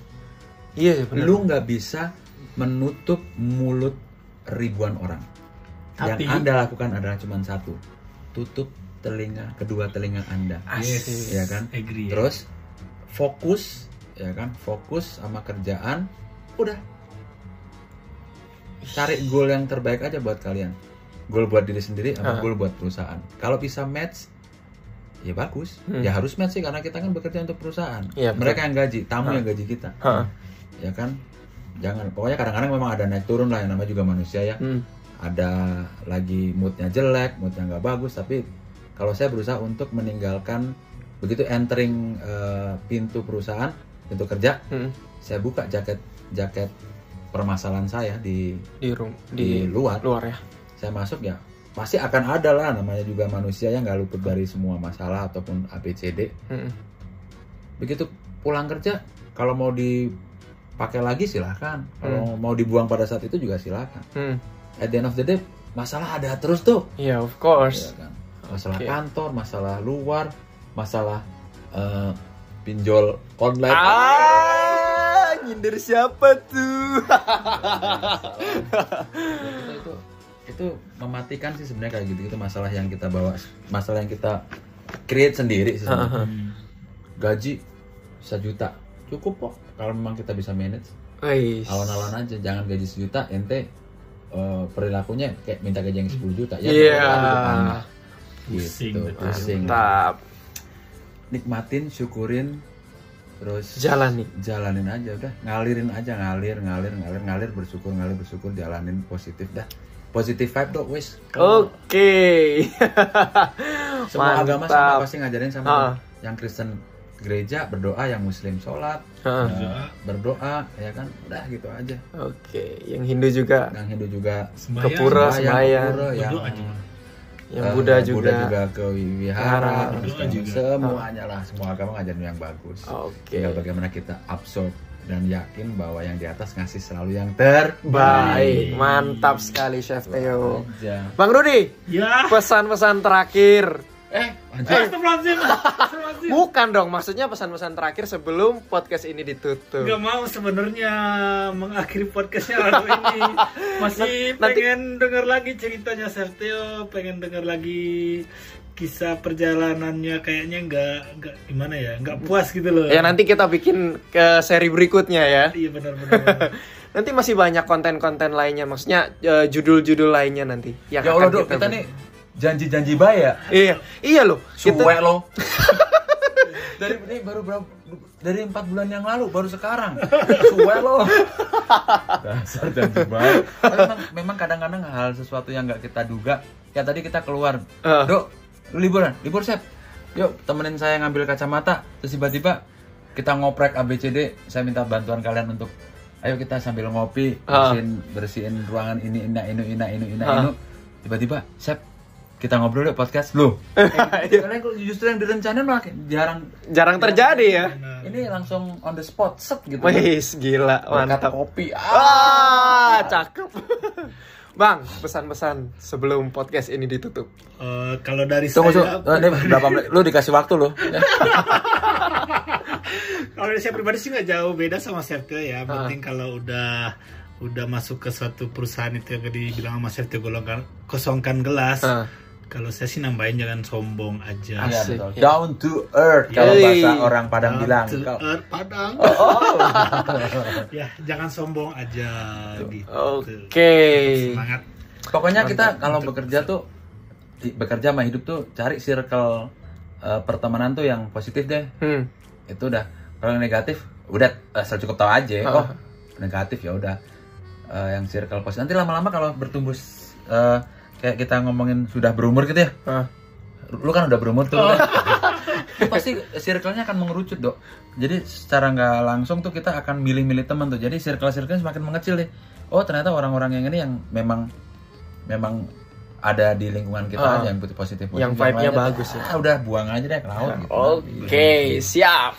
Iya, benar. lu nggak bisa menutup mulut ribuan orang Tapi- yang anda lakukan adalah cuma satu tutup telinga kedua telinga anda Yes. ya kan Agree. ya. terus fokus ya kan? Fokus sama kerjaan udah. Cari goal yang terbaik aja buat kalian. Goal buat diri sendiri sama Ah. goal buat perusahaan. Kalau bisa match ya bagus. Hmm. ya harus match sih karena kita kan bekerja untuk perusahaan. Betul. mereka yang gaji tamu Ah. yang gaji kita. Ah, ya kan? Jangan. Pokoknya kadang-kadang memang ada naik turun lah yang namanya juga manusia ya. Hmm, ada lagi moodnya jelek moodnya nggak bagus tapi kalau saya berusaha untuk meninggalkan begitu entering eh, pintu perusahaan pintu kerja hmm. saya buka jaket jaket permasalahan saya di Di room, di di luar luar ya. saya masuk ya pasti akan ada lah namanya juga manusia yang nggak luput dari semua masalah ataupun ABCD Hmm. begitu pulang kerja kalau mau dipakai lagi silahkan kalau mau dibuang pada saat itu juga silahkan Hmm. at the end of the day masalah ada terus tuh Iya, of course. Ya kan? masalah Oke. kantor masalah luar masalah eh, pinjol online Ah, nyindir siapa tuh? itu, itu itu mematikan sih sebenarnya kayak gitu itu masalah yang kita bawa masalah yang kita create sendiri sih sebenarnya. Gaji sejuta cukup kok kalau memang kita bisa manage alon-alon aja jangan gaji sejuta ente eh, perilakunya kayak minta gaji yang 10 juta ya Iya. Pusing, gitu, betul. pusing Mantap. Nikmatin syukurin terus Jalani. jalanin aja udah ngalirin aja ngalir ngalir ngalir ngalir bersyukur ngalir bersyukur jalanin positif dah positif vibe dok wes Oke. semua agama sama Mantap. pasti ngajarin sama Ah. yang Kristen gereja berdoa yang Muslim sholat Ah. eh, berdoa ya kan udah gitu aja Oke, yang Hindu juga, yang Hindu juga Sembahyang. ke pura sembahyang, sembahyang, ke pura, yang Berdoa juga. Yang eh, Buddha juga. ke wihara Wihara. terus Berdoa juga. semuanya lah semua agama ngajarin yang bagus Oke. tinggal bagaimana kita absorb dan yakin bahwa yang di atas ngasih selalu yang terbaik Baik, mantap sekali Chef aja Bang Rudi, Ya. pesan-pesan terakhir. Eh anjir. Bukan dong, maksudnya pesan-pesan terakhir sebelum podcast ini ditutup. Gak mau sebenarnya mengakhiri podcastnya Aldo ini masih Nanti- pengen dengar lagi ceritanya Serteo pengen dengar lagi kisah perjalanannya kayaknya nggak nggak gimana ya nggak puas gitu loh Ya nanti kita bikin ke seri berikutnya ya. iya benar-benar benar. Nanti masih banyak konten-konten lainnya, maksudnya eh, judul-judul lainnya nanti. yang ya akan Allah dok kita buat. nih janji-janji baik ya? Iya, iya loh. Kita suwe lo dari ini baru berapa dari empat bulan yang lalu baru sekarang. Suwe lo dasar janji Tapi memang, memang kadang-kadang hal sesuatu yang nggak kita duga ya tadi kita keluar. Ah. dok liburan libur sep. Yuk temenin saya ngambil kacamata terus tiba-tiba kita ngoprek ABCD saya minta bantuan kalian untuk ayo kita sambil ngopi Ah. bersihin bersihin ruangan ini ina inu ina inu ina Ah. inu tiba-tiba sep kita ngobrol yuk podcast lu kalian kok justru yang direncanain malah jarang Jarang terjadi ya. ini langsung on the spot set gitu Wih, gila, Berkat mantap. kopi Ah, cakep. Bang, pesan-pesan sebelum podcast ini ditutup. Eh, kalau dari tunggu saya, tunggu ini berapa menit lu dikasih waktu lu kalau dari saya pribadi sih nggak jauh beda sama Sertio ya. Ah. Penting kalau udah udah masuk ke suatu perusahaan itu yang dibilang sama Sertio golongan kosongkan gelas. Ah. Kalau saya sih nambahin jangan sombong aja. Iya, Asik. betul. down to earth kalau Yoi. bahasa orang Padang Down bilang to Kalau- earth, Padang. ya, jangan sombong aja gitu. Oke. Semangat. pokoknya kita kalau bekerja tuh di- bekerja sama hidup tuh cari circle eh, pertemanan tuh yang positif deh Hmm. itu udah kalau yang negatif udah asal cukup tahu aja Ah. oh negatif ya udah Eh, yang circle positif nanti lama-lama kalau bertumbuh eh, kayak kita ngomongin sudah berumur gitu ya Ah. lu kan udah berumur tuh udah. Itu pasti circle-nya akan mengerucut dok jadi secara nggak langsung tuh kita akan milih-milih teman tuh jadi circle-circle semakin mengecil deh oh ternyata orang-orang yang ini yang memang memang ada di lingkungan kita aja yang butuh positif Yang positif. vibe-nya bagus ya. ah, udah buang aja deh ke laut gitu. Oke, siap.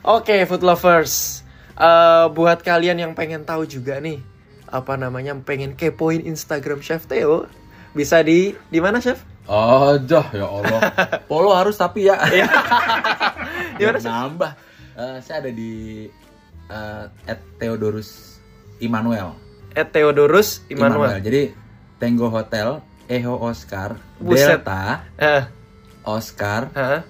Oke, food lovers. Eh, buat kalian yang pengen tahu juga nih, apa namanya, pengen kepoin Instagram Chef Theo, bisa di di mana Chef? Jah, ya Allah. Polo harus tapi ya. Di mana, Biar Chef? nambah. Eh, saya ada di eh, at Theodorus Immanuel. At Theodorus Immanuel. Jadi Tango Hotel, Eho Oscar, Buset. Delta, Eh, Oscar, hah?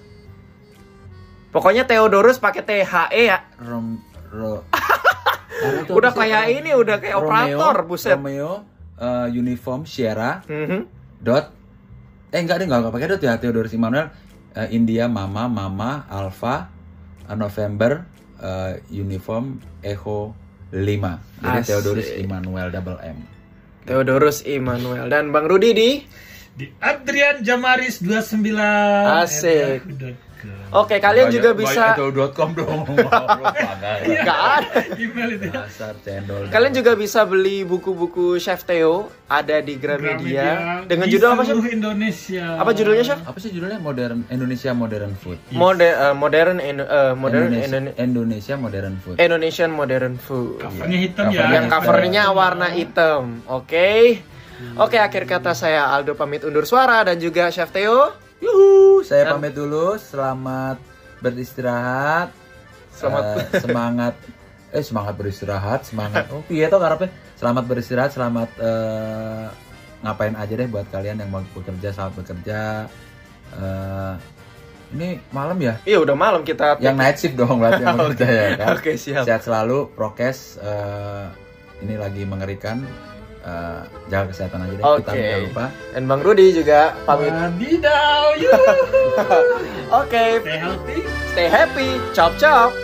Pokoknya Theodorus pakai T H E ya. Rom, Ro, Udah kayak ini, udah kayak operator, buset. Romeo, eh, Uniform, Sierra, Mhm. dot. Eh enggak deh enggak, enggak pakai dot ya Theodorus Immanuel. Eh, India Mama Mama Alpha eh, November eh, Uniform Echo 5 jadi Asik. Theodorus Immanuel double M. Theodorus Immanuel. Dan Bang Rudi di? Di Adrian Jamaris 29. Asik. Oke, kalian juga bisa com dong Nggak ada. Email itu dasar cendol Kalian juga bisa beli buku-buku Chef Theo ada di Gramedia dengan Di judul apa seluruh Indonesia. Apa judulnya Chef? apa sih judulnya modern Indonesia modern food Mode, eh, modern Indo- eh, modern Indonesia, Indone- Indonesia modern food Indonesian modern food. Covernya hitam ya. Covernya Yang covernya warna hitam. Oke. Oke, akhir kata saya Aldo pamit undur suara dan juga Chef Theo. Yuhu, saya pamit dulu. Selamat beristirahat. Selamat- Eh, semangat eh semangat beristirahat, semangat. Oh, iya toh karepnya. Selamat beristirahat, selamat eh, ngapain aja deh buat kalian yang mau bekerja, selamat bekerja. Eh, ini malam ya? Iya, udah malam kita. Yang night shift dong berarti yang bekerja ya kan. Oke, siap. Sehat selalu, prokes eh, ini lagi mengerikan. Eh, jaga kesehatan aja deh, kita Oke. jangan lupa. Dan Bang Rudi juga pamit. Wadidaw, yuk. Oke, Stay healthy. stay happy. Chop chop.